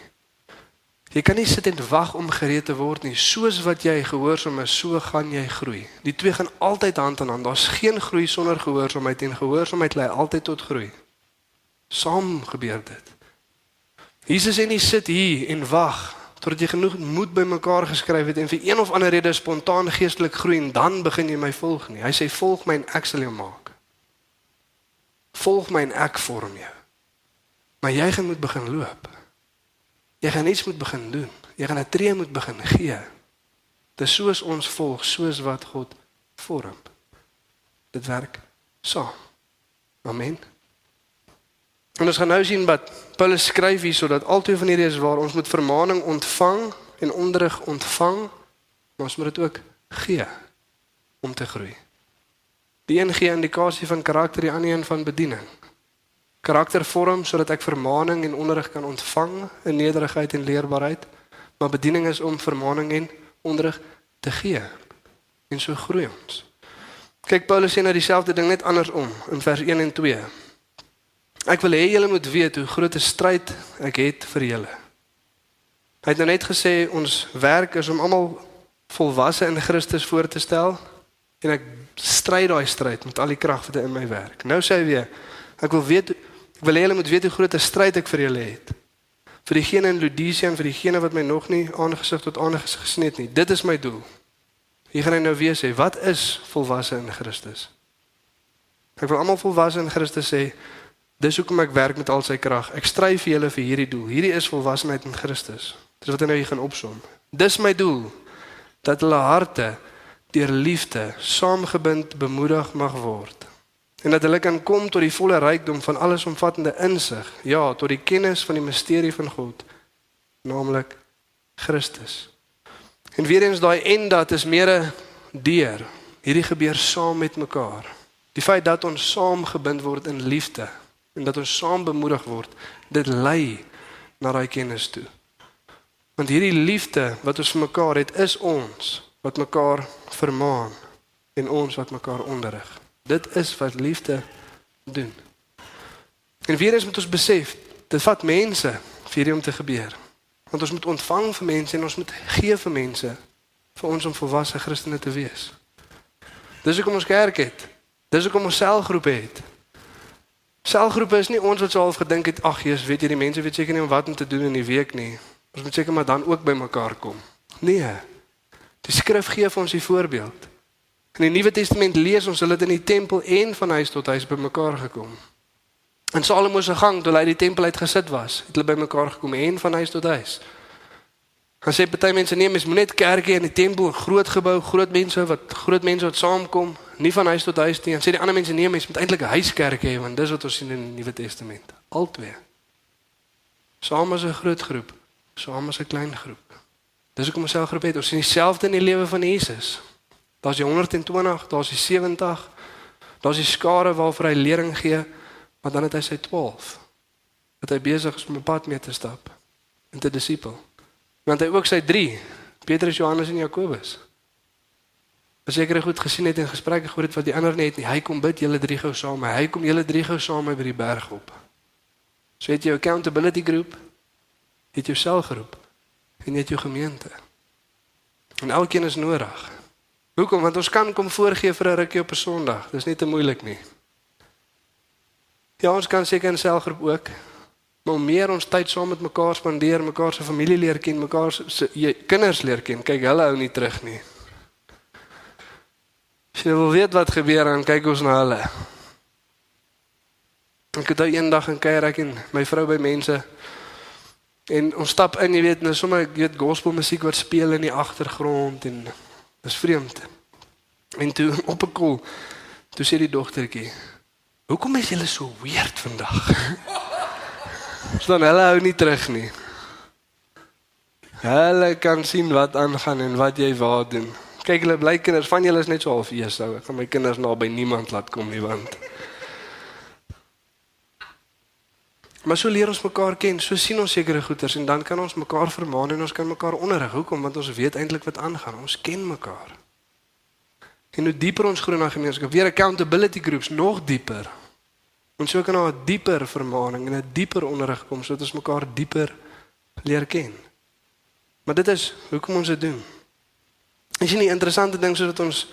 Jy kan nie sit en wag om gereed te word nie. Soos wat jy gehoorsaam is, so gaan jy groei. Die twee gaan altyd hand aan hand. Daar's geen groei sonder gehoorsaamheid en gehoorsaamheid lei altyd tot groei. Saam gebeur dit. Jesus sê nie sit hier en wag totdat jy genoeg moed bymekaar geskryf het en vir een of ander rede spontaan geestelik groei en dan begin jy my volg nie. Hy sê volg my en ek sal jou maak. Volg my en ek vorm jou. Maar jy gaan moet begin loop. Jy gaan iets moet begin doen. Jy gaan 'n tree moet begin gee. Dis soos ons volg, soos wat God vorm. Dit werk saam. Amen. En ons gaan nou sien wat Paulus skryf hier sodat altyd van hierdie is waar ons moet vermaaning ontvang en onderrig ontvang, maar ons moet dit ook gee om te groei. Die een gee indikasie van karakter, die ander een van bediening karakter vorm sodat ek vermaaning en onderrig kan ontvang in nederigheid en leerbaarheid. Maar bediening is om vermaaning en onderrig te gee. En so groei ons. Kyk Paulus sê nou dieselfde ding net andersom in vers 1 en 2. Ek wil hê julle moet weet hoe groot 'n stryd ek het vir julle. Hy het nou net gesê ons werk is om almal volwasse in Christus voor te stel en ek stry daai stryd met al die krag wat in my werk. Nou sê hy weer ek wil weet Ek wil hê julle moet weet hoe groot 'n stryd ek vir julle het. Vir diegene in Laodicea en vir diegene wat my nog nie aangesig tot aangesig gesien het nie. Dit is my doel. Hier gaan hy nou weer sê, wat is volwasse in Christus? Ek wil almal volwasse in Christus sê, dis hoekom ek werk met al sy krag. Ek stry vir julle vir hierdie doel. Hierdie is volwassenheid in Christus. Dis wat hy nou hier gaan opsom. Dis my doel dat hulle harte deur liefde saamgebind bemoedig mag word en dat hulle kan kom tot die volle rykdom van allesomvattende insig, ja, tot die kennis van die misterie van God, naamlik Christus. En weer eens daai en dat is meer 'n deur. Hierdie gebeur saam met mekaar. Die feit dat ons saam gebind word in liefde en dat ons saam bemoedig word, dit lei na daai kennis toe. Want hierdie liefde wat ons vir mekaar het, is ons wat mekaar vermaan en ons wat mekaar onderrig. Dit is wat liefde doen. En weer eens moet ons besef, dit vat mense vir hierdie om te gebeur. Want ons moet ontvang vir mense en ons moet gee vir mense vir ons om volwasse Christene te wees. Dis hoekom ons kerk het. Dis hoekom ons selgroepe het. Selgroepe is nie ons wat al gedink het, ag Jesus, weet jy die mense weet seker nie wat om te doen in die week nie. Ons moet seker maar dan ook by mekaar kom. Nee. Die skrif gee vir ons die voorbeeld. In die Nuwe Testament lees ons hulle het in die tempel en van huis tot huis bymekaar gekom. In Salomo se gang toe hy die tempel uitgesit was, het hulle bymekaar gekom en van huis tot huis. Dan sê baie mense nee, mens moet net kerke en die tempel, groot gebou, groot mense wat groot mense wat saamkom, nie van huis tot huis nie. Dan sê die ander mense nee, mens moet eintlik 'n huiskerk hê want dis wat ons sien in die Nuwe Testament. Altwee. Saam as 'n groot groep, saam as 'n klein groep. Dis hoekom ons self groep het. Ons sien dieselfde in die lewe van Jesus. Daar's die 120, daar's die 70. Daar's die skare waarvoor hy lering gee, maar dan het hy sy 12. Dat hy besig is om 'n pad mee te stap en te disipel. Want hy ook sy 3, Petrus, Johannes en Jakobus. besekere goed gesien het en gesprekke gehoor het wat die ander net nie. Hy kom bid julle drie gou saam. Hy kom julle drie gou saam by die berg op. So het jy 'n accountability groep, het jou selgroep en het jou gemeente. En elkeen is nodig. Hoekom? Want ons kan kom voorgee vir 'n rukkie op 'n Sondag. Dis nie te moeilik nie. Ja, ons kan seker in selgroep ook. Maar meer ons tyd saam met mekaar spandeer, mekaar se familie leer ken, mekaar se jy, kinders leer ken. Kyk, hulle hou nie terug nie. As jy wil weet wat gebeur, dan kyk ons na hulle. Ek het daai eendag in ek en my vrou by mense en ons stap in, jy weet, nou sommer ek weet gospel musiek wat speel in die agtergrond en dis vreemd. En toe op 'n kol, toe sê die dogtertjie, "Hoekom is julle so weird vandag?" Staan hulle hou nie terug nie. Hulle kan sien wat aangaan en wat jy waar doen. Kyk hulle bly kinders van julle is net so half eesou. Ek gaan my kinders naby niemand laat kom nie want Maar so leer ons mekaar ken, so sien ons sekere goeters en dan kan ons mekaar vermaan en ons kan mekaar onderrig. Hoekom? Want ons weet eintlik wat aangaan. Ons ken mekaar. En hoe dieper ons groei in 'n gemeenskap, weer accountability groups nog dieper. Ons sou kan na 'n dieper vermaaning en 'n dieper onderrig kom sodat ons mekaar dieper leer ken. Maar dit is hoekom ons dit doen. Is nie 'n interessante ding sodat ons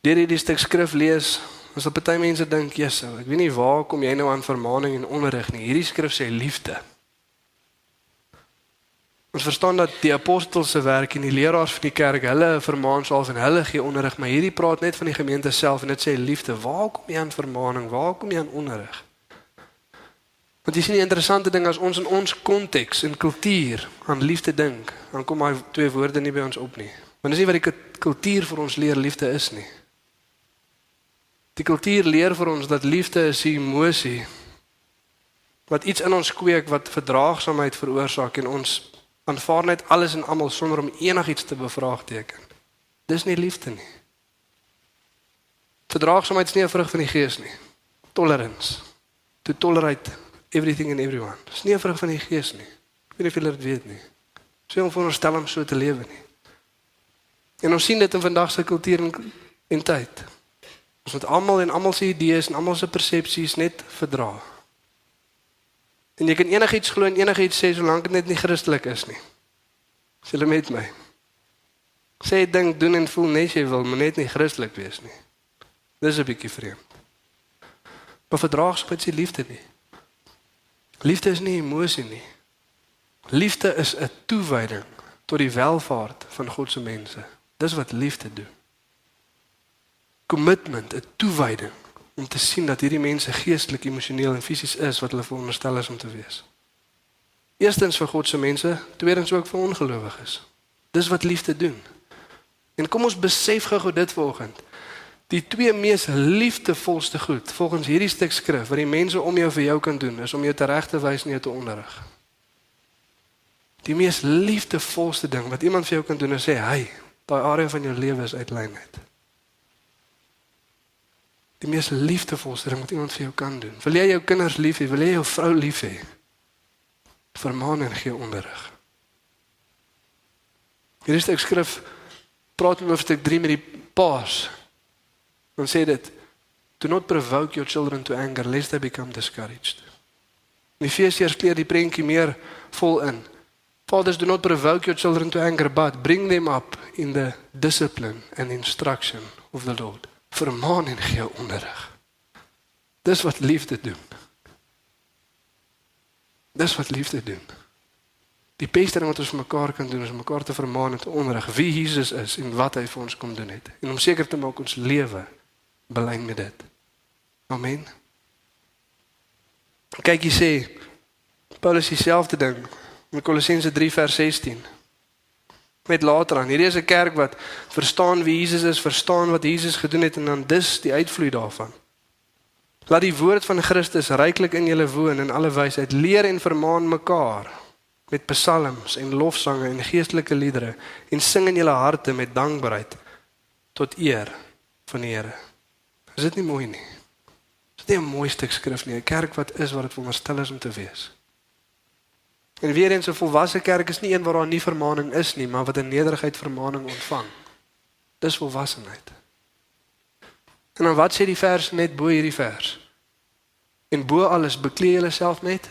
deur hierdie stuk skrif lees Ons op baie mense dink, "Jesus, ek weet nie waar kom jy nou aan vermaaning en onderrig nie. Hierdie skrif sê liefde." Ons verstaan dat die apostels se werk en die leraars van die kerk, hulle vermaan self en hulle gee onderrig, maar hierdie praat net van die gemeente self en dit sê liefde. Waar kom jy aan vermaaning? Waar kom jy aan onderrig? Want jy sien die interessante ding as ons in ons konteks en kultuur aan liefde dink, dan kom daai twee woorde nie by ons op nie. Want dis nie wat die kultuur vir ons leer liefde is nie. Die kultuur leer vir ons dat liefde is 'n emosie wat iets in ons kweek wat verdraagsaamheid veroorsaak en ons aanvaar net alles en almal sonder om enigiets te bevraagteken. Dis nie liefde nie. Verdraagsaamheid is nie 'n vrug van die gees nie. Tolerance. To tolerate everything and everyone. Dis nie 'n vrug van die gees nie. Ek weet nie of julle dit weet nie. Sê om veronderstel om so te lewe nie. En ons sien dit in vandag se kultuur en, en tyd. Ons moet almal en almal se idees en almal se persepsies net verdra. En jy kan enigiets glo en enigiets sê solank dit net nie Christelik is nie. Sê hulle met my. Sê dink doen en voel net jy wil, maar net nie Christelik wees nie. Dis 'n bietjie vreemd. Maar verdraagsaamheid is liefde nie. Liefde is nie emosie nie. Liefde is 'n toewyding tot die welfaart van God se mense. Dis wat liefde doen commitment, 'n toewyding om te sien dat hierdie mense geestelik, emosioneel en fisies is wat hulle veronderstel is om te wees. Eerstens vir God se mense, tweedens ook vir ongelowiges. Dis wat liefde doen. En kom ons besef gou dit vanoggend. Die twee mees liefdevolste goed volgens hierdie stuk skrif wat die mense om jou vir jou kan doen, is om jou te regte wys en jou te onderrig. Die mees liefdevolste ding wat iemand vir jou kan doen is sê, "Hey, daai area van jou lewe is uitlynheid." Die mees liefdevolste ding wat iemand vir jou kan doen. Wil jy jou kinders lief hê? Wil jy jou vrou lief hê? Vermaan en gee onderrig. Hierdie stuk skrif praat in hoofstuk 3 met die paas. Ons sê dit do not provoke your children to anger lest they become discouraged. In Efesiërs kleer die prentjie meer vol in. Fathers do not provoke your children to anger but bring them up in the discipline and instruction of the Lord vermaan en gee onderrig. Dis wat liefde doen. Dis wat liefde doen. Die beste ding wat ons vir mekaar kan doen is om mekaar te vermaan en te onderrig wie Jesus is en wat hy vir ons kom doen het en om seker te maak ons lewe belyn met dit. Amen. Kyk jy sê Paulus dieselfde ding in Kolossense 3 vers 16 met later aan. Hierdie is 'n kerk wat verstaan wie Jesus is, verstaan wat Jesus gedoen het en dan dis die uitvloei daarvan. Laat die woord van Christus ryklik in julle woon in alle wysheid. Leer en vermaan mekaar met psalms en lofsange en geestelike liedere en sing in julle harte met dankbaarheid tot eer van die Here. Is dit nie mooi nie? Is dit nie 'n mooi stuk skrif nie? 'n Kerk wat is wat dit veronderstel is om te wees. En weer eens 'n volwasse kerk is nie een waar daar nie vermaaning is nie, maar wat in nederigheid vermaaning ontvang. Dis volwassenheid. En dan wat sê die vers net bo hierdie vers? En bo alles beklee julle self met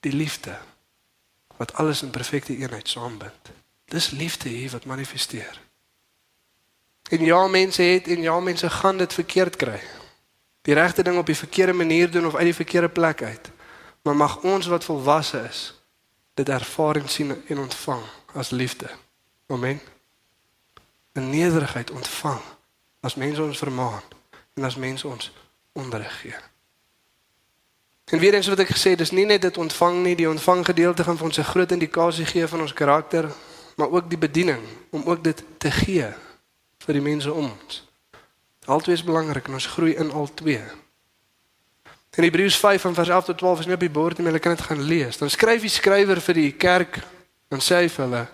die liefde wat alles in perfekte eenheid saambind. Dis liefde hier wat manifesteer. En ja, mense het en ja, mense gaan dit verkeerd kry. Die regte ding op die verkeerde manier doen of uit die verkeerde plek uit. Maar mag ons wat volwasse is, dit ervaar en sien en ontvang as liefde. Amen. 'n Nederigheid ontvang as mense ons vermaan en as mense ons onderrig gee. En weer eens wat ek gesê, dis nie net dit ontvang nie, die ontvang gedeelte gaan vir ons 'n groot indikasie gee van ons karakter, maar ook die bediening om ook dit te gee vir die mense om ons. Altwee is belangrik en ons groei in al twee. In Hebreërs 5 van vers 11 tot 12 is nie op die bord nie, maar jy kan dit gaan lees. Dan skryf die skrywer vir die kerk en sê hy vir hulle: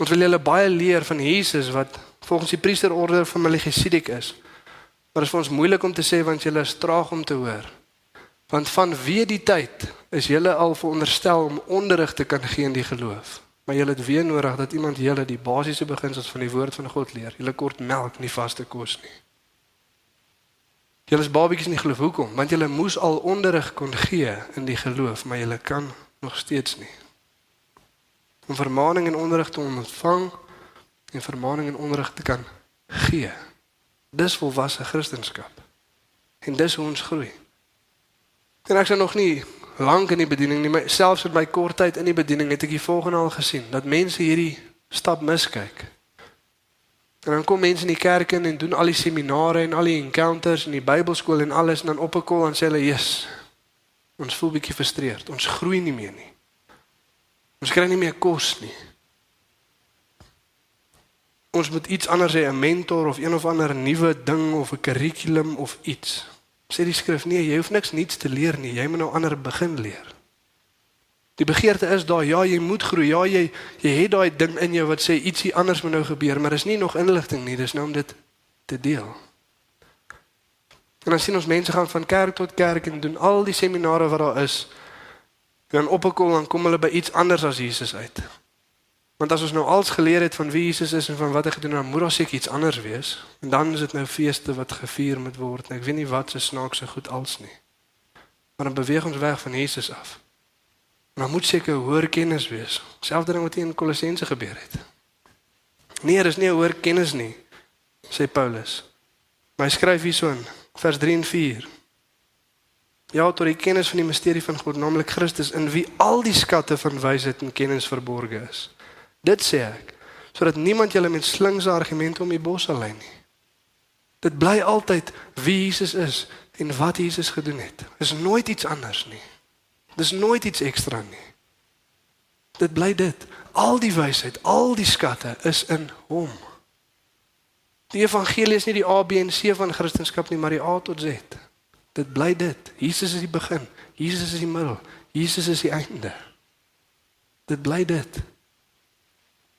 "Ons wil julle baie leer van Jesus wat volgens die priesterorde van Melchisedek is." Maar dit is vir ons moeilik om te sê want julle is traag om te hoor. Want van wie die tyd is julle al veronderstel om onderrig te kan gee in die geloof. Maar julle het weer nodig dat iemand julle die basiese beginsels van die woord van God leer. Julle kort melk, nie vaste kos nie. Julle is babietjies in die geloof. Hoekom? Want julle moes al onderrig kon gee in die geloof, maar julle kan nog steeds nie. Om vermaaning en onderrig te ontvang en vermaaning en onderrig te kan gee. Dis volwasse Christendom. En dis hoe ons groei. En ek sien nog nie lank in die bediening nie, maar selfs in my kort tyd in die bediening het ek die volgende al gesien dat mense hierdie stap miskyk. En dan kom mense in die kerk in en doen al die seminare en al die encounters en die Bybelskool en alles en dan op 'n kol en sê hulle, "Jesus, ons voel bietjie frustreerd. Ons groei nie meer nie. Ons kry nie meer kos nie." Ons moet iets anders hê, 'n mentor of een of ander nuwe ding of 'n kurrikulum of iets. Sê die skrif nee, jy hoef niks nuuts te leer nie. Jy moet nou ander begin leer. Die begeerte is daar, ja, jy moet groei. Ja, jy jy het daai ding in jou wat sê ietsie anders moet nou gebeur, maar dis nie nog inligting nie, dis nou om dit te deel. En dan sien ons mense gaan van kerk tot kerk en doen al die seminare wat daar is. En dan op 'n kom dan kom hulle by iets anders as Jesus uit. Want as ons nou als geleer het van wie Jesus is en van wat hy gedoen het, dan moet daar seker iets anders wees. En dan is dit nou feeste wat gevier moet word. Ek weet nie wat se snaakse goed als nie. Maar dan beweeg ons weg van Jesus af. Dan moet seker hoër kennis wees. Selfde ding wat hier in Kolossense gebeur het. Nee, dis nie hoër kennis nie, sê Paulus. Maar hy skryf hierso in vers 3 en 4. Ja, tot die kennis van die misterie van God, naamlik Christus, in wie al die skatte van wysheid en kennis verborge is. Dit sê ek sodat niemand julle met slinkse argumente om die bos sal lei nie. Dit bly altyd wie Jesus is en wat Jesus gedoen het. Is nooit iets anders nie. Dis nooit iets ekstra nie. Dit bly dit. Al die wysheid, al die skatte is in hom. Die evangelie is nie die A B en C van Christendom nie, maar die A tot Z. Dit bly dit. Jesus is die begin. Jesus is die middel. Jesus is die einde. Dit bly dit.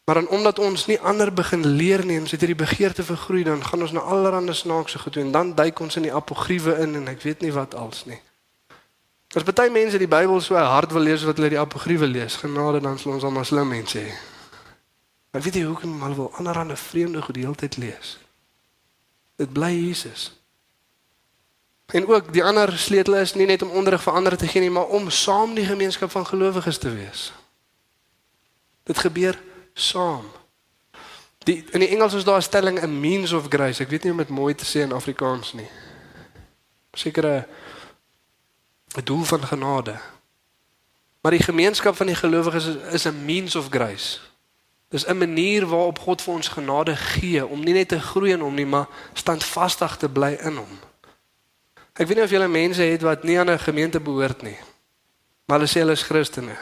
Maar dan omdat ons nie ander begin leer nie, ons het hierdie begeerte vir groei, dan gaan ons na allerlei snaakse goed doen en dan duik ons in die apogriewe in en ek weet nie wat als nie. As baie mense die Bybel so hard wil lees wat hulle die apogriewe lees, genade dan sal ons almal slim mense hê. Maar weet jy hoekom hulle wil allerlei vreemde goed die hele tyd lees? Dit bly Jesus. En ook die ander sleutel is nie net om onderrig vir ander te gee nie, maar om saam die gemeenskap van gelowiges te wees. Dit gebeur saam. Die in die Engels is daar 'n stelling a means of grace. Ek weet nie hoe om dit mooi te sê in Afrikaans nie. Sekere 'n doel van genade. Maar die gemeenskap van die gelowiges is, is 'n means of grace. Dis 'n manier waarop God vir ons genade gee om nie net te groei in hom nie, maar standvastig te bly in hom. Ek weet nie of julle mense het wat nie aan 'n gemeente behoort nie. Maar hulle sê hulle is Christene.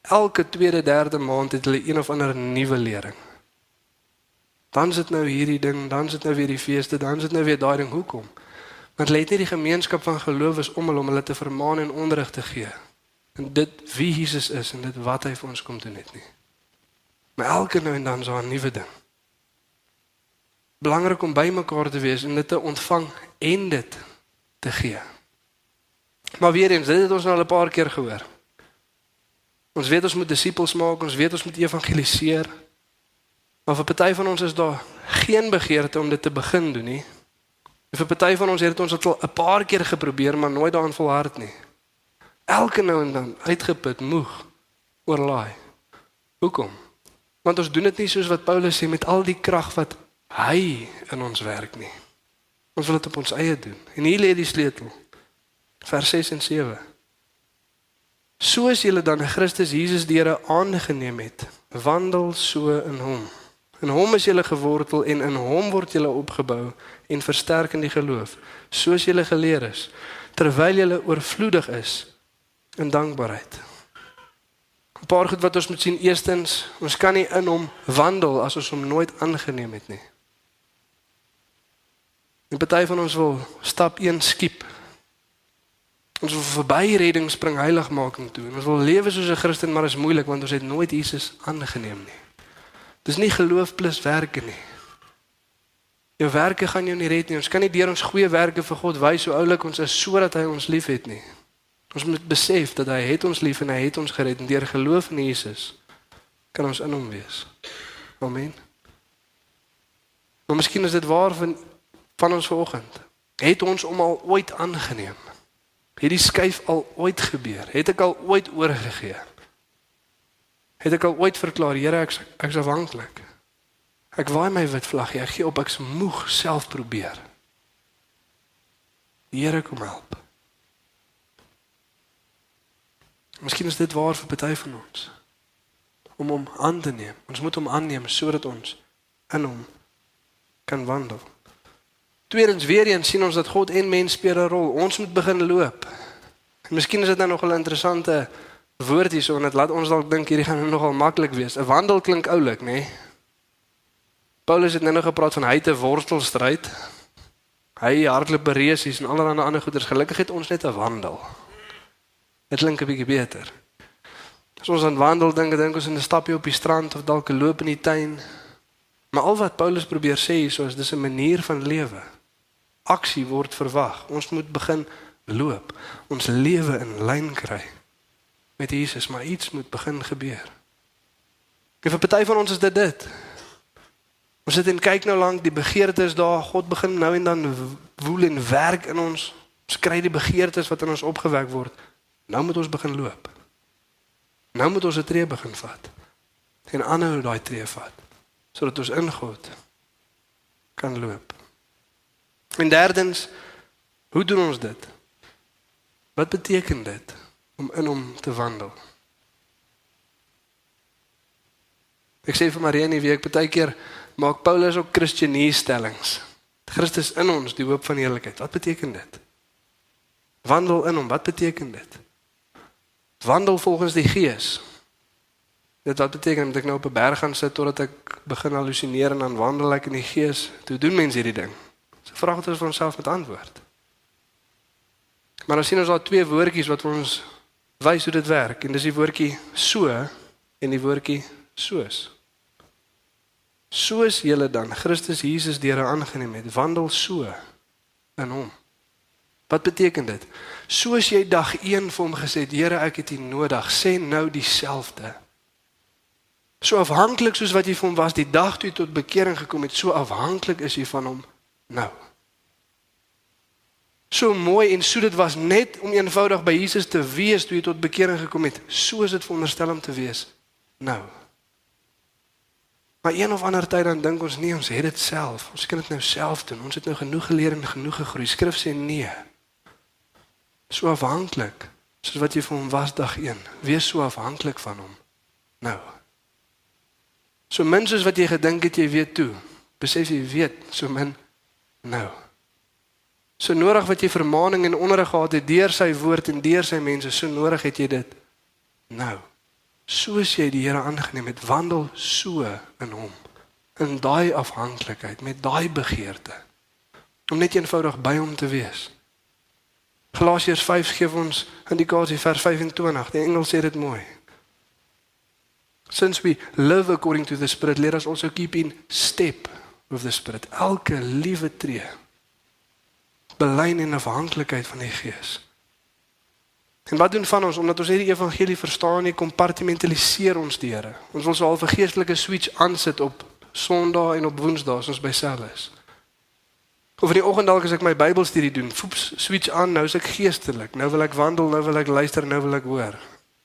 Elke tweede, derde maand het hulle een of ander nuwe lering. Dan sit nou hierdie ding, dan sit nou weer die feeste, dan sit nou weer daai ding. Hoekom? Hulle het nie die gemeenskap van gelowiges om hulle om hulle te vermaan en onderrig te gee. En dit wie Jesus is en dit wat hy vir ons kom doen het nie. Maar elke nou en dan so 'n nuwe ding. Belangrik om by mekaar te wees en dit te ontvang en dit te gee. Maar weer eens, dit het ons nou al 'n paar keer gehoor. Ons weet ons moet disippels maak, ons weet ons moet evangeliseer. Maar vir party van ons is daar geen begeerte om dit te begin doen nie. En vir party van ons het dit ons dit al 'n paar keer geprobeer, maar nooit daarin volhard nie. Elke nou en dan uitgeput, moeg, oorlaai. Hoekom? Want ons doen dit nie soos wat Paulus sê met al die krag wat hy in ons werk nie. Ons wil dit op ons eie doen. En hier lê die sleutel. Vers 6 en 7. Soos julle dan Christus Jesus die Here aangeneem het, wandel so in hom. In hom is julle gewortel en in hom word julle opgebou en versterk in die geloof, soos julle geleer is, terwyl julle oorvloedig is in dankbaarheid. 'n Paar goed wat ons moet sien. Eerstens, ons kan nie in hom wandel as ons hom nooit aangeneem het nie. En party van ons wil stap 1 skiep Ons wil verby redding spring heiligmaking toe. Ons wil lewe soos 'n Christen, maar dit is moeilik want ons het nooit Jesus aangeneem nie. Dis nie geloof plus werke nie. Jou werke gaan jou nie red nie. Ons kan nie deur ons goeie werke vir God wys hoe oulik ons is sodat hy ons liefhet nie. Ons moet besef dat hy het ons lief en hy het ons gered en deur geloof in Jesus kan ons in hom wees. Amen. Maar miskien is dit waar van van ons vanoggend. Het ons hom al ooit aangeneem? Het die skuif al ooit gebeur? Het ek al ooit oorgegee? Het ek al ooit verklaar, Here, ek ek is afhanklik. Ek waai my wit vlaggie, ek gee op, ek's moeg self probeer. Die Here kom help. Miskien is dit waar vir party van ons om hom aan te neem. Ons moet hom aanneem sodat ons in hom kan wandel. Tweedens weer eens sien ons dat God en mens speel 'n rol. Ons moet begin loop. En miskien is dit nou nog 'n interessante woord hierso en dit laat ons dalk dink hierdie gaan nogal maklik wees. 'n Wandel klink oulik, nê? Nee? Paulus het nou nog gepraat van hy te worstelstryd. Hy hardloop beresies en allerlei ander goeders. Gelukkig het ons net 'n wandel. Dit klink 'n bietjie beter. As ons aan wandel dink, dink ons in 'n stapjie op die strand of dalk 'n loop in die tuin. Maar al wat Paulus probeer sê hierso is dis 'n manier van lewe aksie word verwag. Ons moet begin loop. Ons lewe in lyn kry met Jesus, maar iets moet begin gebeur. En vir party van ons is dit dit. Ons sit en kyk nou lank, die begeertes daar, God begin nou en dan woel en werk in ons. Ons kry die begeertes wat in ons opgewek word. Nou moet ons begin loop. Nou moet ons 'n tree begin vat. En aanhou daai tree vat sodat ons in God kan loop. En derdens, hoe doen ons dit? Wat beteken dit om in hom te wandel? Ek sê vir Marie nie wie ek baie keer maak Paulus ook Christenierstellings. Christus in ons, die hoop van heerlikheid. Wat beteken dit? Wandel in hom, wat beteken dit? Wandel volgens die Gees. Dit wat beteken dat ek nou op 'n berg gaan sit totdat ek begin halusineer en dan wandel ek in die Gees. Hoe doen mense hierdie ding? vraag wat ons vir onsself moet antwoord. Maar ons sien ons daar twee woordjies wat ons wys hoe dit werk en dis die woordjie so en die woordjie soos. Soos julle dan Christus Jesus deur aangeneem het, wandel so in hom. Wat beteken dit? Soos jy dag 1 vir hom gesê het, Here, ek het U nodig, sê nou dieselfde. So afhanklik soos wat jy vir hom was die dag toe jy tot bekering gekom het, so afhanklik is jy van hom nou. So mooi en so dit was net om eenvoudig by Jesus te wees toe jy tot bekering gekom het. So is dit veronderstel om te wees. Nou. Maar een of ander tyd dan dink ons nee, ons het dit self. Ons kan dit nou self doen. Ons het nou genoeg geleer en genoeg gegroei. Skrif sê nee. So afhanklik soos wat jy van hom was dag 1. Wees so afhanklik van hom. Nou. So min soos wat jy gedink het jy weet toe. Besef jy weet so min nou. So nodig wat jy vermaaning en onderrig gehad het deur sy woord en deur sy mense, so nodig het jy dit nou. Soos jy die Here aangeneem het, wandel so in hom in daai afhanklikheid met daai begeerte om net eenvoudig by hom te wees. Galasiërs 5 gee ons indikasie vers 25. Die Engels sê dit mooi. Since we live according to the spirit, let us also keep in step with the spirit. Elke liewe tree belyn en afhanklikheid van die Gees. En wat doen van ons omdat ons hierdie evangelie verstaan nie kompartimentaliseer ons die Here. Ons wil so 'n geestelike switch aansit op Sondag en op Woensdae as ons by sel is. Of in die oggend dalk as ek my Bybelstudie doen, foeps, switch aan, nou is ek geestelik. Nou wil ek wandel, nou wil ek luister, nou wil ek hoor.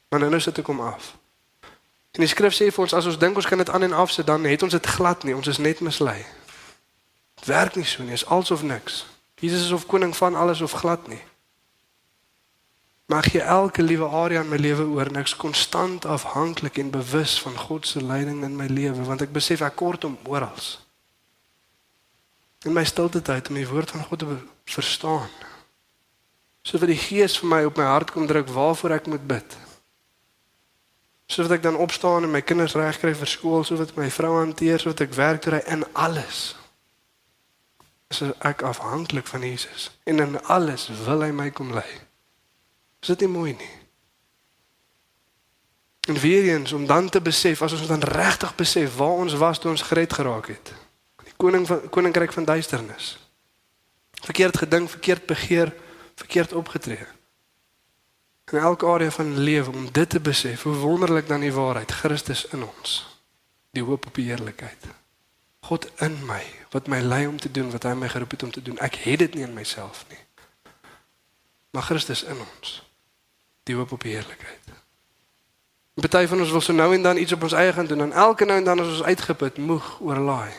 Maar nou nou sit ek hom af. En die skrif sê vir ons as ons dink ons kan dit aan en af sit, dan het ons dit glad nie. Ons is net mislei. Dit werk nie so nie, is als of niks. Jesus is of koning van alles of glad nie. Mag jy elke liewe area in my lewe oor niks konstant afhanklik en bewus van God se leiding in my lewe want ek besef ek kort hom oral. In my stilte tyd om die woord van God te verstaan. Sodat die Gees vir my op my hart kom druk waarvoor ek moet bid sodat ek dan opstaan en my kinders regkry vir skool, sodat my vrou hanteer, sodat ek werk toe ry in alles. Is ek afhanklik van Jesus en in alles wil hy my kom lei. Is dit nie mooi nie? En weer eens om dan te besef as ons dan regtig besef waar ons was toe ons gered geraak het. Die koning van koninkryk van duisternis. Verkeerd gedink, verkeerd begeer, verkeerd opgetree in elke area van lewe om dit te besef hoe wonderlik dan die waarheid Christus in ons die hoop op die heerlikheid God in my wat my lei om te doen wat hy my geroep het om te doen. Ek het dit nie in myself nie. Maar Christus in ons. Die hoop op die heerlikheid. Party van ons wil so nou en dan iets op ons eie gaan doen. En elke nou en dan as ons uitgeput moeg oorlaai.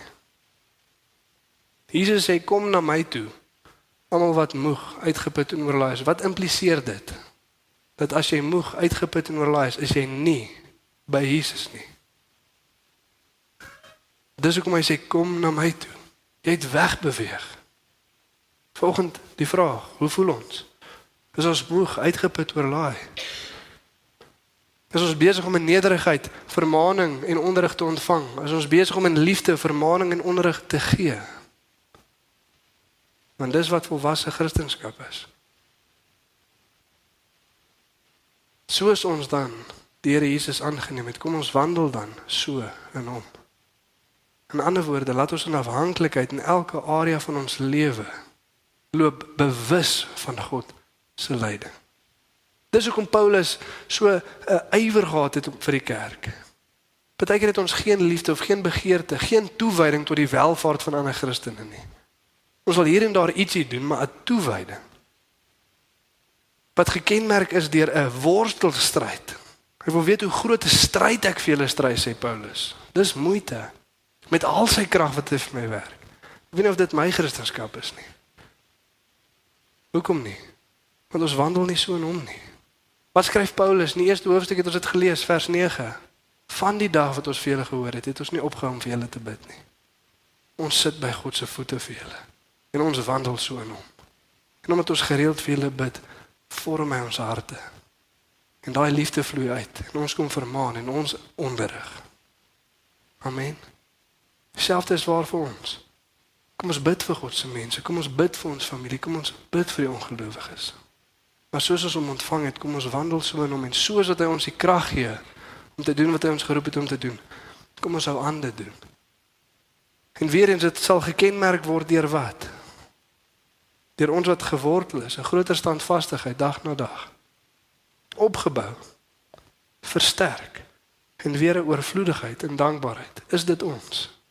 Jesus sê kom na my toe. Almal wat moeg uitgeput en oorlaai is. Wat impliseer dit? Dat as jy moeg, uitgeput en oorlaai is, is jy nie by Jesus nie. Dis hoekom hy sê kom na my toe. Jy het wegbeweeg. Volgend die vraag, hoe voel ons? Is ons moeg, uitgeput, oorlaai? Is ons besig om in nederigheid vermaaning en onderrig te ontvang? Is ons besig om in liefde vermaaning en onderrig te gee? Want dis wat volwasse Christendom is. Soos ons dan die Here Jesus aangeneem het, kom ons wandel dan so in hom. In ander woorde, laat ons in afhanklikheid in elke area van ons lewe loop bewus van God se leiding. Dis hoekom Paulus so 'n uh, ywer gehad het vir die kerk. Partykeer het ons geen liefde of geen begeerte, geen toewyding tot die welvaart van ander Christene nie. Ons wil hier en daar ietsie doen, maar 'n toewyding wat gekenmerk is deur 'n worstelstryd. Hy wil weet hoe groot 'n stryd ek vir julle stry sê Paulus. Dis moeite met al sy krag wat hy vir my werk. Ek weet nie of dit my Christendom is nie. Hoekom nie? Want ons wandel nie so in hom nie. Wat skryf Paulus in die eerste hoofstuk het ons dit gelees vers 9. Van die dag wat ons vir julle gehoor het, het ons nie opgehou om vir julle te bid nie. Ons sit by God se voete vir julle en ons wandel so in hom. En omdat ons gereeld vir julle bid, vorm hy ons harte. En daai liefde vloei uit en ons kom vermaan en ons onderrig. Amen. Selfs is waar vir ons. Kom ons bid vir God se mense, kom ons bid vir ons familie, kom ons bid vir die ongelowiges. Maar soos ons hom ontvang het, kom ons wandel so in hom en soos dat hy ons die krag gee om te doen wat hy ons geroep het om te doen. Kom ons hou aan dit doen. En weer eens dit sal gekenmerk word deur wat? deur ons wat gewortel is, 'n groter standvastigheid dag na dag. Opgebou, versterk en weer 'n oorvloedigheid en dankbaarheid. Is dit ons?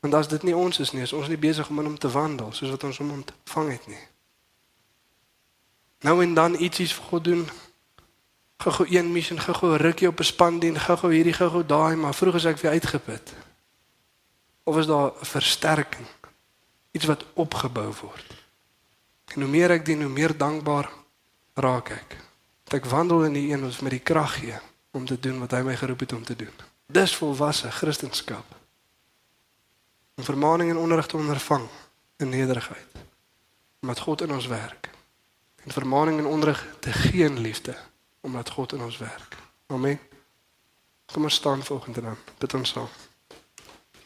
Want as dit nie ons is nie, is ons nie besig om in hom te wandel soos wat ons hom ontvang het nie. Nou en dan ietsie vir God doen. Gou-gou een missie, gou-gou rukkie op 'n span dien, gou-gou hierdie, gou-gou daai, maar vroeg as ek weer uitgeput. Of is daar 'n versterking? Iets wat opgebou word. En hoe meer ek dien, hoe meer dankbaar raak ek. Dat ek wandel in die een wat my die krag gee om te doen wat hy my geroep het om te doen. Dis volwasse Christendom. Om vermaaning en onderrig te ondervang in nederigheid. Omdat God in ons werk. En vermaaning en onderrig te gee in liefde omdat God in ons werk. Amen. Kom ons staan volgende dan. Bid ons saam.